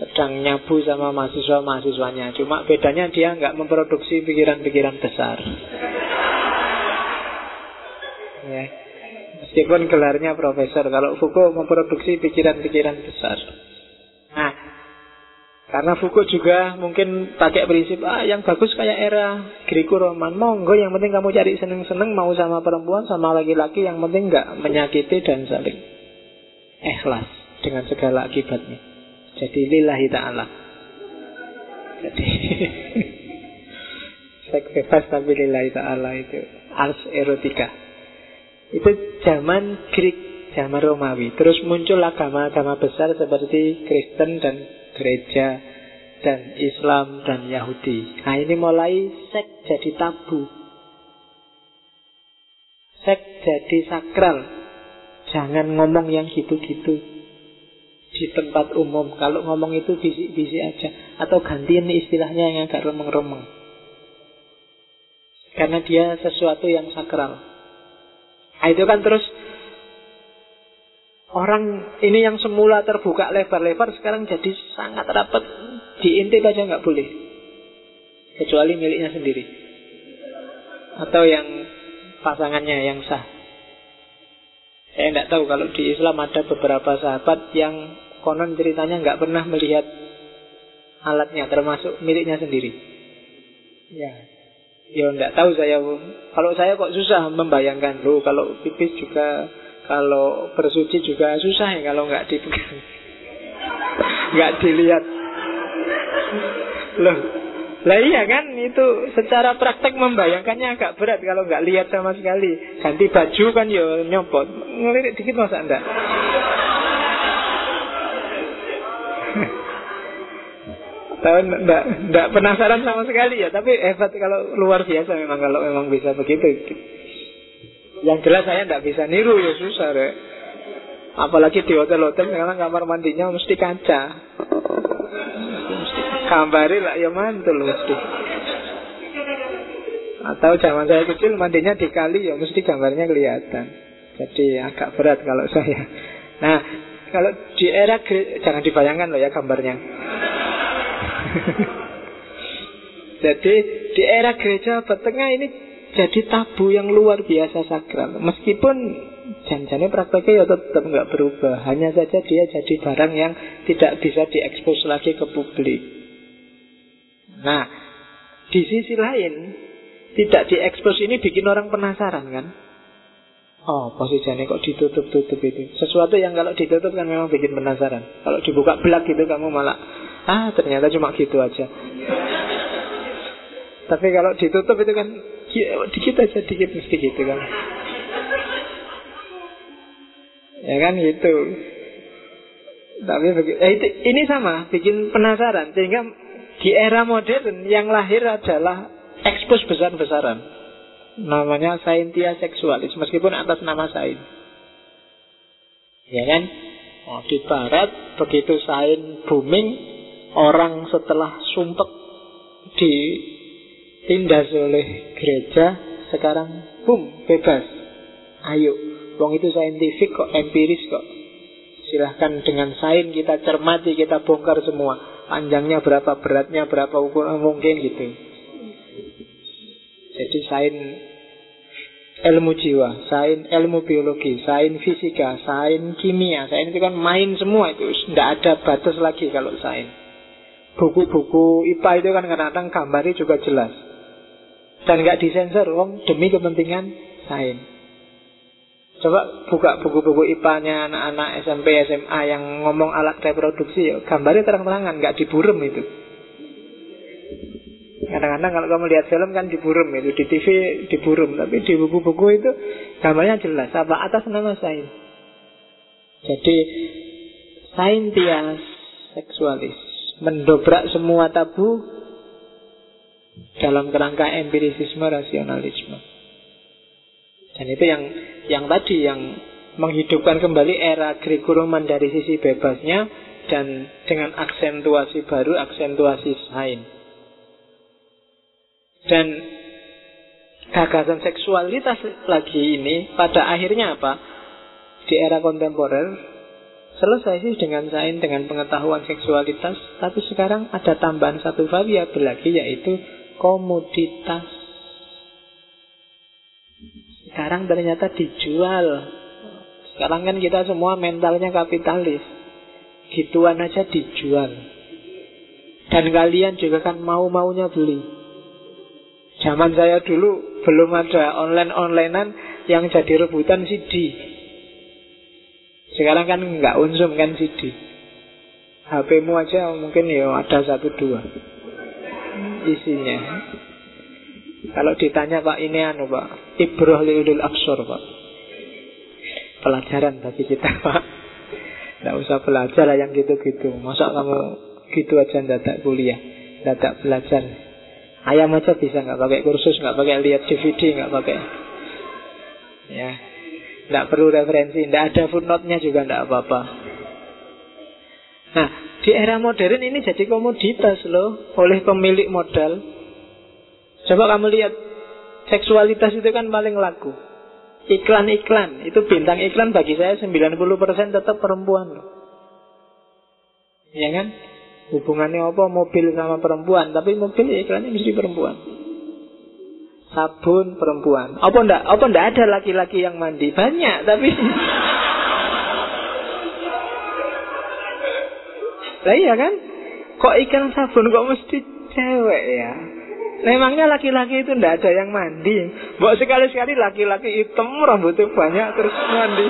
sedang nyabu sama mahasiswa-mahasiswanya. Cuma bedanya dia nggak memproduksi pikiran-pikiran besar. Ya. Meskipun gelarnya profesor, kalau Foucault memproduksi pikiran-pikiran besar. Nah, karena Foucault juga mungkin pakai prinsip ah yang bagus kayak era Greco-Roman. Monggo yang penting kamu cari seneng-seneng mau sama perempuan sama laki-laki yang penting nggak menyakiti dan saling ikhlas dengan segala akibatnya. Jadi lillahi ta'ala. Jadi seks bebas tapi lillahi ta'ala itu ars erotika. Itu zaman Greek, zaman Romawi. Terus muncul agama-agama besar seperti Kristen dan gereja dan Islam dan Yahudi. Nah ini mulai seks jadi tabu. Seks jadi sakral. Jangan ngomong yang gitu-gitu di tempat umum. Kalau ngomong itu bisik-bisik aja. Atau gantiin istilahnya yang agak remeng-remeng. Karena dia sesuatu yang sakral. Nah, itu kan terus orang ini yang semula terbuka lebar-lebar sekarang jadi sangat rapat. Diintip aja nggak boleh. Kecuali miliknya sendiri. Atau yang pasangannya yang sah. Saya tidak tahu kalau di Islam ada beberapa sahabat yang konon ceritanya nggak pernah melihat alatnya termasuk miliknya sendiri. Ya, Ya enggak tahu saya. Kalau saya kok susah membayangkan Loh kalau pipis juga Kalau bersuci juga susah ya Kalau enggak dipegang. Enggak dilihat. Loh lah iya kan itu secara praktek membayangkannya agak berat kalau nggak lihat sama sekali. Ganti baju kan ya nyopot. Ngelirik dikit masa enggak? Tahu enggak, enggak penasaran sama sekali ya, tapi hebat kalau luar biasa memang kalau memang bisa begitu. Yang jelas saya enggak bisa niru ya susah ya. Apalagi di hotel-hotel sekarang kamar mandinya mesti kaca. Mesti gambari lah ya mantul mesti. Atau zaman saya kecil mandinya di kali ya mesti gambarnya kelihatan. Jadi agak berat kalau saya. Nah, kalau di era jangan dibayangkan loh ya gambarnya. jadi di era gereja abad tengah ini jadi tabu yang luar biasa sakral. Meskipun janjane prakteknya ya tetap nggak berubah. Hanya saja dia jadi barang yang tidak bisa diekspos lagi ke publik. Nah, di sisi lain tidak diekspos ini bikin orang penasaran kan? Oh, posisinya kok ditutup-tutup itu. Sesuatu yang kalau ditutup kan memang bikin penasaran. Kalau dibuka belak gitu kamu malah ah ternyata cuma gitu aja. Tapi kalau ditutup itu kan ya, dikit aja dikit mesti gitu kan. Ya kan gitu. Tapi. Eh, ini sama, bikin penasaran. Sehingga di era modern yang lahir adalah ekspos besar-besaran. Namanya saintia seksualis Meskipun atas nama sain Ya kan? Oh, Di barat begitu sain booming Orang setelah sumpek Ditindas oleh gereja Sekarang boom bebas. Ayo Wong itu saintifik kok empiris kok. Silahkan dengan sain kita cermati Kita bongkar semua Panjangnya berapa, beratnya berapa, ukuran mungkin gitu jadi sain ilmu jiwa, sain ilmu biologi, sain fisika, sain kimia. Sain itu kan main semua itu, tidak ada batas lagi kalau sain. Buku-buku IPA itu kan kadang-kadang gambarnya juga jelas. Dan nggak disensor, wong demi kepentingan sains. Coba buka buku-buku IPA-nya anak-anak SMP, SMA yang ngomong alat reproduksi, ya, gambarnya terang-terangan, nggak diburem itu. Kadang-kadang kalau kamu lihat film kan diburem itu, di TV diburem, tapi di buku-buku itu gambarnya jelas, apa atas nama sains. Jadi saintias seksualis mendobrak semua tabu dalam kerangka empirisisme rasionalisme. Dan itu yang yang tadi yang menghidupkan kembali era Gregorian dari sisi bebasnya dan dengan aksentuasi baru, aksentuasi sains. Dan gagasan seksualitas lagi ini pada akhirnya apa? Di era kontemporer selesai sih dengan sains dengan pengetahuan seksualitas, tapi sekarang ada tambahan satu variabel lagi yaitu komoditas. Sekarang ternyata dijual. Sekarang kan kita semua mentalnya kapitalis. Gituan aja dijual. Dan kalian juga kan mau-maunya beli. Zaman saya dulu belum ada online-onlinean yang jadi rebutan CD. Sekarang kan nggak unsum kan CD. HP-mu aja mungkin ya ada satu dua isinya. Kalau ditanya Pak ini anu Pak, Ibroh liudul absor Pak. Pelajaran bagi kita Pak. Tidak usah belajar lah yang gitu-gitu. Masa kamu gitu aja dadak kuliah, dadak belajar. Ayam aja bisa nggak pakai kursus, nggak pakai lihat DVD, nggak pakai. Ya, tidak perlu referensi, tidak ada footnote-nya juga tidak apa-apa. Nah, di era modern ini jadi komoditas loh oleh pemilik modal. Coba kamu lihat, seksualitas itu kan paling laku. Iklan-iklan, itu bintang iklan bagi saya 90% tetap perempuan. Ya kan? Hubungannya apa mobil sama perempuan, tapi mobil iklannya mesti perempuan sabun perempuan. Apa ndak? Apa ndak ada laki-laki yang mandi? Banyak, tapi Lah iya kan? Kok ikan sabun kok mesti cewek ya? Memangnya laki-laki itu ndak ada yang mandi. Mbok sekali-sekali laki-laki hitam rambutnya banyak terus mandi.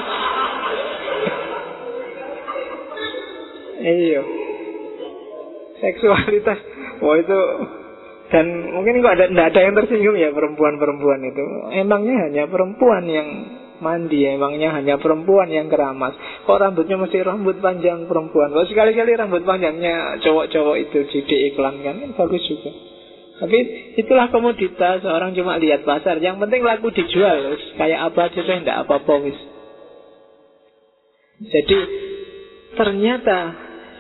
Iya. Seksualitas. Wah itu dan mungkin kok ada, tidak ada yang tersinggung ya perempuan-perempuan itu. Emangnya hanya perempuan yang mandi, emangnya hanya perempuan yang keramas. Kok rambutnya mesti rambut panjang perempuan? Kok sekali-kali rambut panjangnya cowok-cowok itu di iklan kan bagus juga. Tapi itulah komoditas orang cuma lihat pasar. Yang penting laku dijual, kayak apa aja saya tidak apa-apa. Jadi ternyata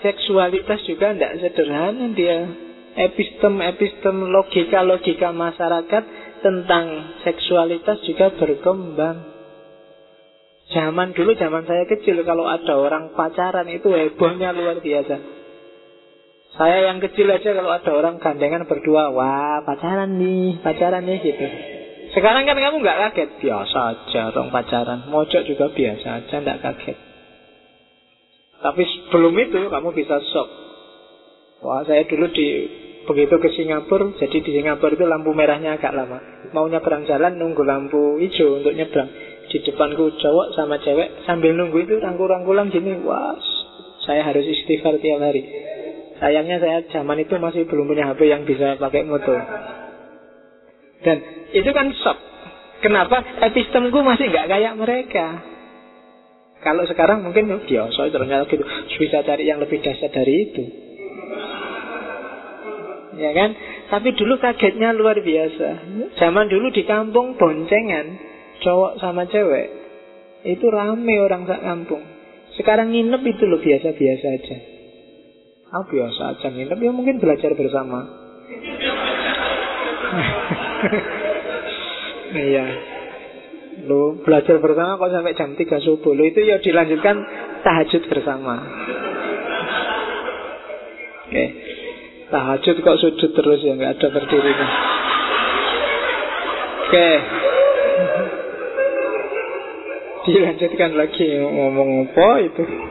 seksualitas juga tidak sederhana dia epistem-epistem logika-logika masyarakat tentang seksualitas juga berkembang. Zaman dulu, zaman saya kecil, kalau ada orang pacaran itu hebohnya luar biasa. Saya yang kecil aja kalau ada orang gandengan berdua, wah pacaran nih, pacaran nih gitu. Sekarang kan kamu nggak kaget, biasa aja orang pacaran. Mojok juga biasa aja, nggak kaget. Tapi sebelum itu kamu bisa shock. Wah saya dulu di Begitu ke Singapura, jadi di Singapura itu lampu merahnya agak lama. Mau nyebrang jalan nunggu lampu hijau untuk nyebrang. Di depanku cowok sama cewek sambil nunggu itu rangkul-rangkulan gini. Wah, saya harus istighfar tiap hari. Sayangnya saya zaman itu masih belum punya HP yang bisa pakai moto. Dan itu kan shock. Kenapa? Epistemku masih nggak kayak mereka. Kalau sekarang mungkin biasa ternyata gitu. Bisa cari yang lebih dasar dari itu ya kan? Tapi dulu kagetnya luar biasa. Zaman dulu di kampung boncengan cowok sama cewek itu rame orang sak kampung. Sekarang nginep itu loh biasa-biasa aja. Ah biasa aja nginep ya mungkin belajar bersama. Iya. Lo belajar bersama kok sampai jam 3 subuh. Lo itu ya dilanjutkan tahajud bersama. Oke. Okay. Tahajud kok sujud terus ya nggak ada berdirinya. Oke. Dilanjutkan lagi ngomong apa itu.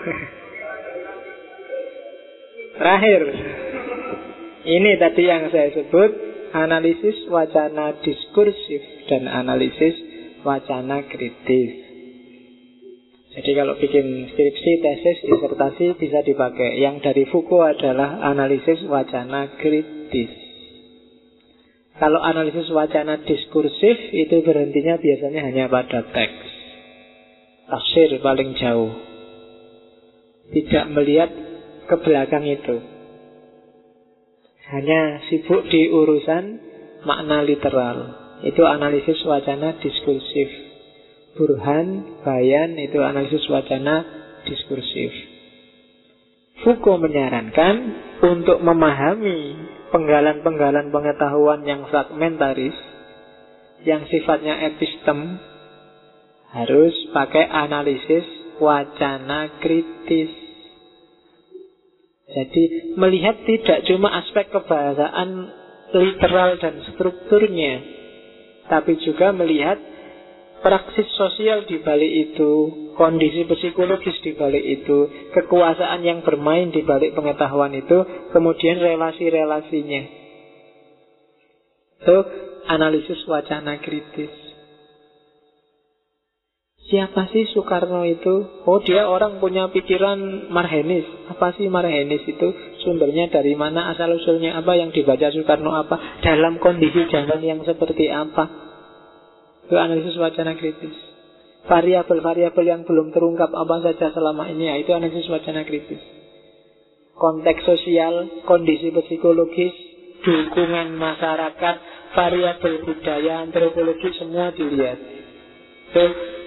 Terakhir. Ini tadi yang saya sebut analisis wacana diskursif dan analisis wacana kritis. Jadi kalau bikin skripsi, tesis, disertasi bisa dipakai. Yang dari Foucault adalah analisis wacana kritis. Kalau analisis wacana diskursif itu berhentinya biasanya hanya pada teks. Tafsir paling jauh. Tidak melihat ke belakang itu. Hanya sibuk di urusan makna literal. Itu analisis wacana diskursif. Burhan, bayan itu analisis wacana diskursif. Foucault menyarankan untuk memahami penggalan-penggalan pengetahuan yang fragmentaris, yang sifatnya epistem, harus pakai analisis wacana kritis. Jadi melihat tidak cuma aspek kebahasaan literal dan strukturnya, tapi juga melihat praksis sosial di balik itu, kondisi psikologis di balik itu, kekuasaan yang bermain di balik pengetahuan itu, kemudian relasi-relasinya. Itu analisis wacana kritis. Siapa sih Soekarno itu? Oh dia orang punya pikiran marhenis Apa sih marhenis itu? Sumbernya dari mana? Asal usulnya apa? Yang dibaca Soekarno apa? Dalam kondisi zaman yang seperti apa? Itu analisis wacana kritis Variabel-variabel yang belum terungkap apa saja selama ini ya, Itu analisis wacana kritis Konteks sosial, kondisi psikologis Dukungan masyarakat Variabel budaya, antropologi Semua dilihat Itu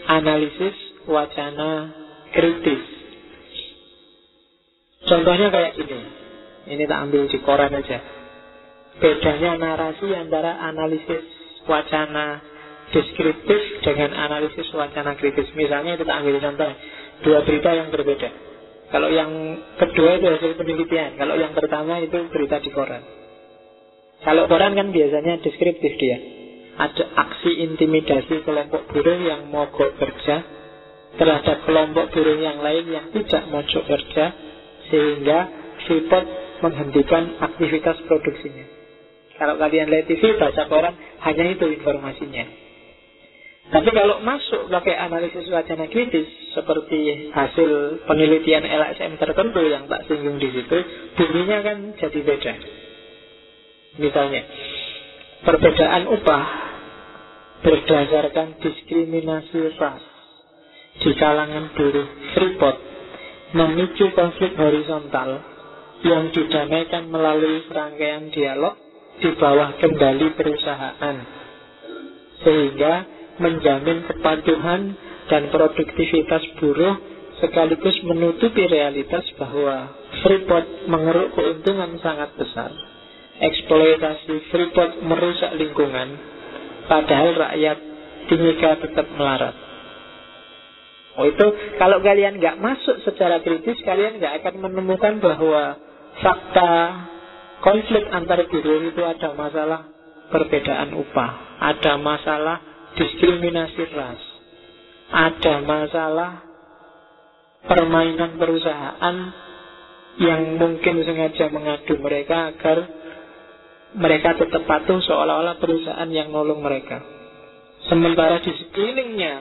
analisis wacana kritis. Contohnya kayak gini. Ini tak ambil di koran aja. Bedanya narasi antara analisis wacana deskriptif dengan analisis wacana kritis. Misalnya tak ambil contoh. Dua berita yang berbeda. Kalau yang kedua itu hasil penelitian. Kalau yang pertama itu berita di koran. Kalau koran kan biasanya deskriptif dia ada aksi intimidasi kelompok buruh yang mogok kerja terhadap kelompok buruh yang lain yang tidak mogok kerja sehingga Freeport menghentikan aktivitas produksinya. Kalau kalian lihat TV, baca koran, hanya itu informasinya. Tapi kalau masuk pakai analisis wacana kritis seperti hasil penelitian LSM tertentu yang tak singgung di situ, bunyinya kan jadi beda. Misalnya, perbedaan upah berdasarkan diskriminasi ras di kalangan buruh Freeport memicu konflik horizontal yang didamaikan melalui serangkaian dialog di bawah kendali perusahaan sehingga menjamin kepatuhan dan produktivitas buruh sekaligus menutupi realitas bahwa Freeport mengeruk keuntungan sangat besar eksploitasi Freeport merusak lingkungan, padahal rakyat Timika tetap melarat. Oh itu kalau kalian nggak masuk secara kritis, kalian nggak akan menemukan bahwa fakta konflik antar buruh itu ada masalah perbedaan upah, ada masalah diskriminasi ras, ada masalah permainan perusahaan yang mungkin sengaja mengadu mereka agar mereka tetap patuh seolah-olah perusahaan yang nolong mereka. Sementara di sekelilingnya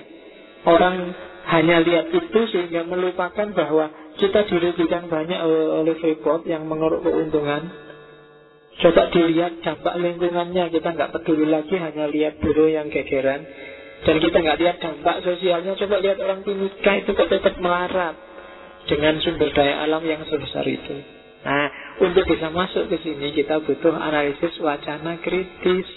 orang hanya lihat itu sehingga melupakan bahwa kita dirugikan banyak oleh Freeport yang mengeruk keuntungan. Coba dilihat dampak lingkungannya kita nggak peduli lagi hanya lihat buruh yang gegeran dan kita nggak lihat dampak sosialnya. Coba lihat orang Timika itu kok tetap melarat dengan sumber daya alam yang sebesar itu. Nah, untuk bisa masuk ke sini kita butuh analisis wacana kritis.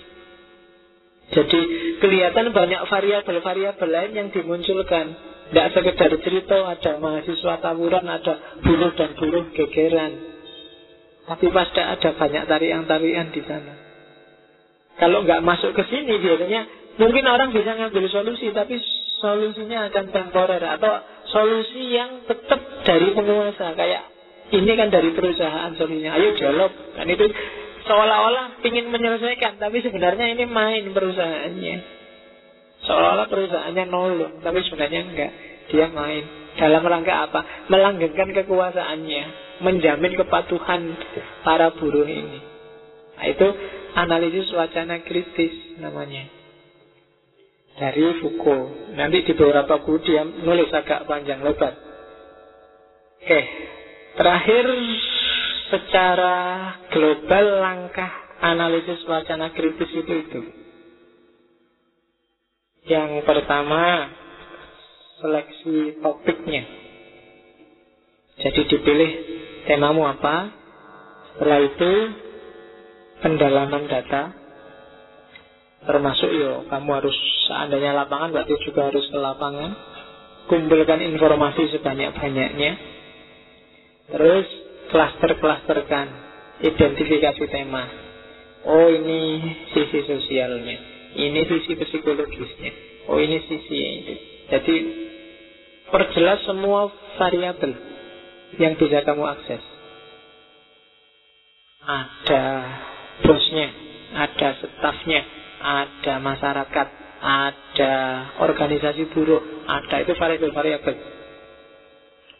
Jadi kelihatan banyak variabel-variabel lain yang dimunculkan. Tidak sekedar cerita ada mahasiswa tawuran, ada buruh dan buruh gegeran. Tapi pasti ada banyak tarian-tarian di sana. Kalau nggak masuk ke sini biasanya mungkin orang bisa ngambil solusi, tapi solusinya akan temporer atau solusi yang tetap dari penguasa kayak ini kan dari perusahaan solusinya. Ayo dialog. Kan itu seolah-olah ingin menyelesaikan, tapi sebenarnya ini main perusahaannya. Seolah-olah perusahaannya nolong, tapi sebenarnya enggak. Dia main. Dalam rangka apa? Melanggengkan kekuasaannya, menjamin kepatuhan para buruh ini. Nah, itu analisis wacana kritis namanya. Dari Foucault. Nanti di beberapa buku dia nulis agak panjang lebar. Oke, terakhir secara global langkah analisis wacana kritis itu itu. Yang pertama, seleksi topiknya. Jadi dipilih temamu apa, setelah itu pendalaman data, termasuk yo kamu harus seandainya lapangan berarti juga harus ke lapangan, kumpulkan informasi sebanyak-banyaknya, terus klaster-klasterkan, identifikasi tema. Oh ini sisi sosialnya, ini sisi psikologisnya, oh ini sisi itu. Jadi perjelas semua variabel yang bisa kamu akses. Ada bosnya, ada stafnya, ada masyarakat, ada organisasi buruh, ada itu variabel-variabel.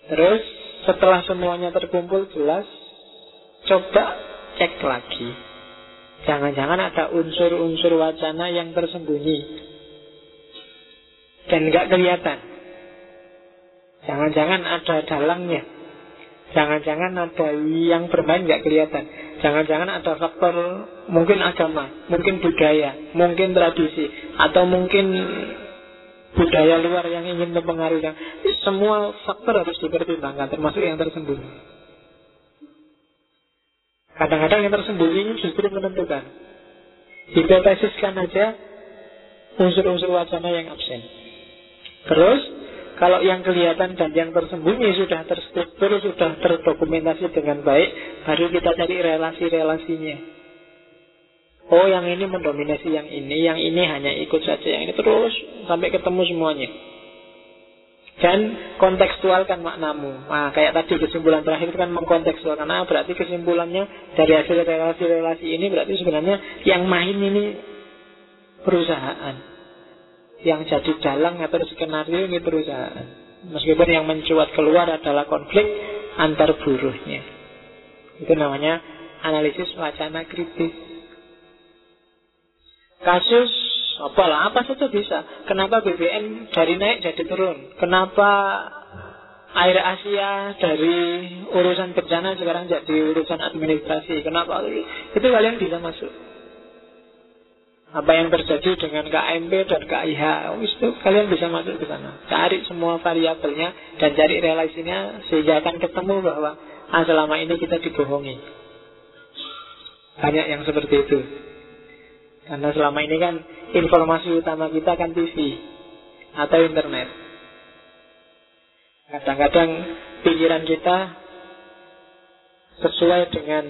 Terus setelah semuanya terkumpul jelas, coba cek lagi. Jangan-jangan ada unsur-unsur wacana yang tersembunyi dan nggak kelihatan. Jangan-jangan ada dalangnya. Jangan-jangan ada yang bermain nggak kelihatan. Jangan-jangan ada faktor mungkin agama, mungkin budaya, mungkin tradisi, atau mungkin budaya luar yang ingin mempengaruhi. Semua faktor harus dipertimbangkan, termasuk yang tersembunyi. Kadang-kadang yang tersembunyi justru menentukan. Hipotesiskan aja unsur-unsur wacana yang absen. Terus kalau yang kelihatan dan yang tersembunyi sudah terstruktur, sudah terdokumentasi dengan baik, baru kita cari relasi-relasinya. Oh, yang ini mendominasi yang ini, yang ini hanya ikut saja, yang ini terus sampai ketemu semuanya. Dan kontekstualkan maknamu. Nah, kayak tadi kesimpulan terakhir itu kan mengkontekstualkan. Nah, berarti kesimpulannya dari hasil relasi-relasi ini berarti sebenarnya yang main ini perusahaan yang jadi dalang atau skenario ini perusahaan. Meskipun yang mencuat keluar adalah konflik antar buruhnya. Itu namanya analisis wacana kritis. Kasus apalah apa saja bisa. Kenapa BBM dari naik jadi turun? Kenapa air Asia dari urusan bencana sekarang jadi urusan administrasi? Kenapa? Itu kalian bisa masuk apa yang terjadi dengan KMP dan KIH itu kalian bisa masuk ke sana cari semua variabelnya dan cari relasinya sehingga akan ketemu bahwa ah, selama ini kita dibohongi banyak yang seperti itu karena selama ini kan informasi utama kita kan TV atau internet kadang-kadang pikiran kita sesuai dengan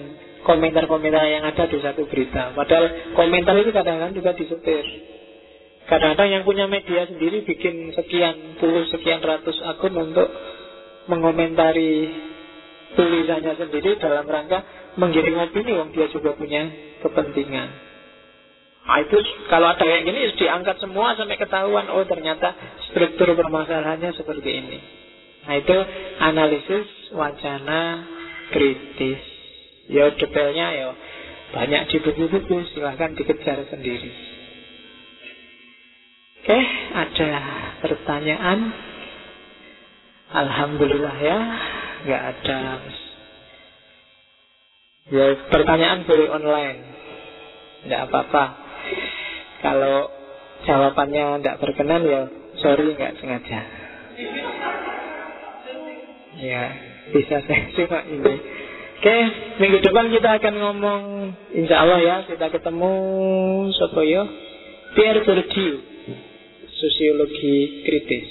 komentar-komentar yang ada di satu berita. Padahal komentar itu kadang-kadang juga disetir. Kadang-kadang yang punya media sendiri bikin sekian puluh, sekian ratus akun untuk mengomentari tulisannya sendiri dalam rangka menggiring opini wong dia juga punya kepentingan. Nah, itu kalau ada kayak gini diangkat semua sampai ketahuan oh ternyata struktur permasalahannya seperti ini. Nah itu analisis wacana kritis. Ya detailnya ya banyak di buku-buku silahkan dikejar sendiri. Oke, ada pertanyaan? Alhamdulillah ya, nggak ada. Ya pertanyaan boleh online, nggak apa-apa. Kalau jawabannya nggak berkenan ya sorry nggak sengaja. Ya bisa saya cuma ini. Oke, minggu depan kita akan ngomong Insya Allah ya, kita ketemu Sopoyo Pierre Bourdieu Sosiologi kritis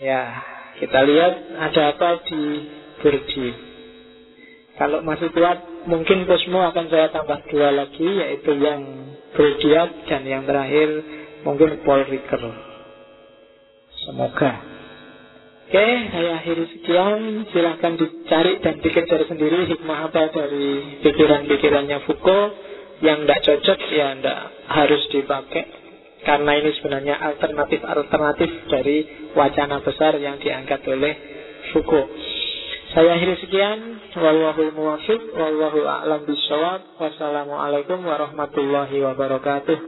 Ya, kita lihat ada apa di Bourdieu Kalau masih kuat, mungkin Cosmo akan saya tambah dua lagi Yaitu yang Bourdieu dan yang terakhir mungkin Paul Ricoeur Semoga Oke, saya akhiri sekian. Silahkan dicari dan dikejar sendiri hikmah apa dari pikiran-pikirannya Foucault. Yang tidak cocok ya tidak harus dipakai. Karena ini sebenarnya alternatif-alternatif dari wacana besar yang diangkat oleh Foucault. Saya akhiri sekian. Wallahul muwafiq. Wallahu a'lam bishawab. Wassalamualaikum warahmatullahi wabarakatuh.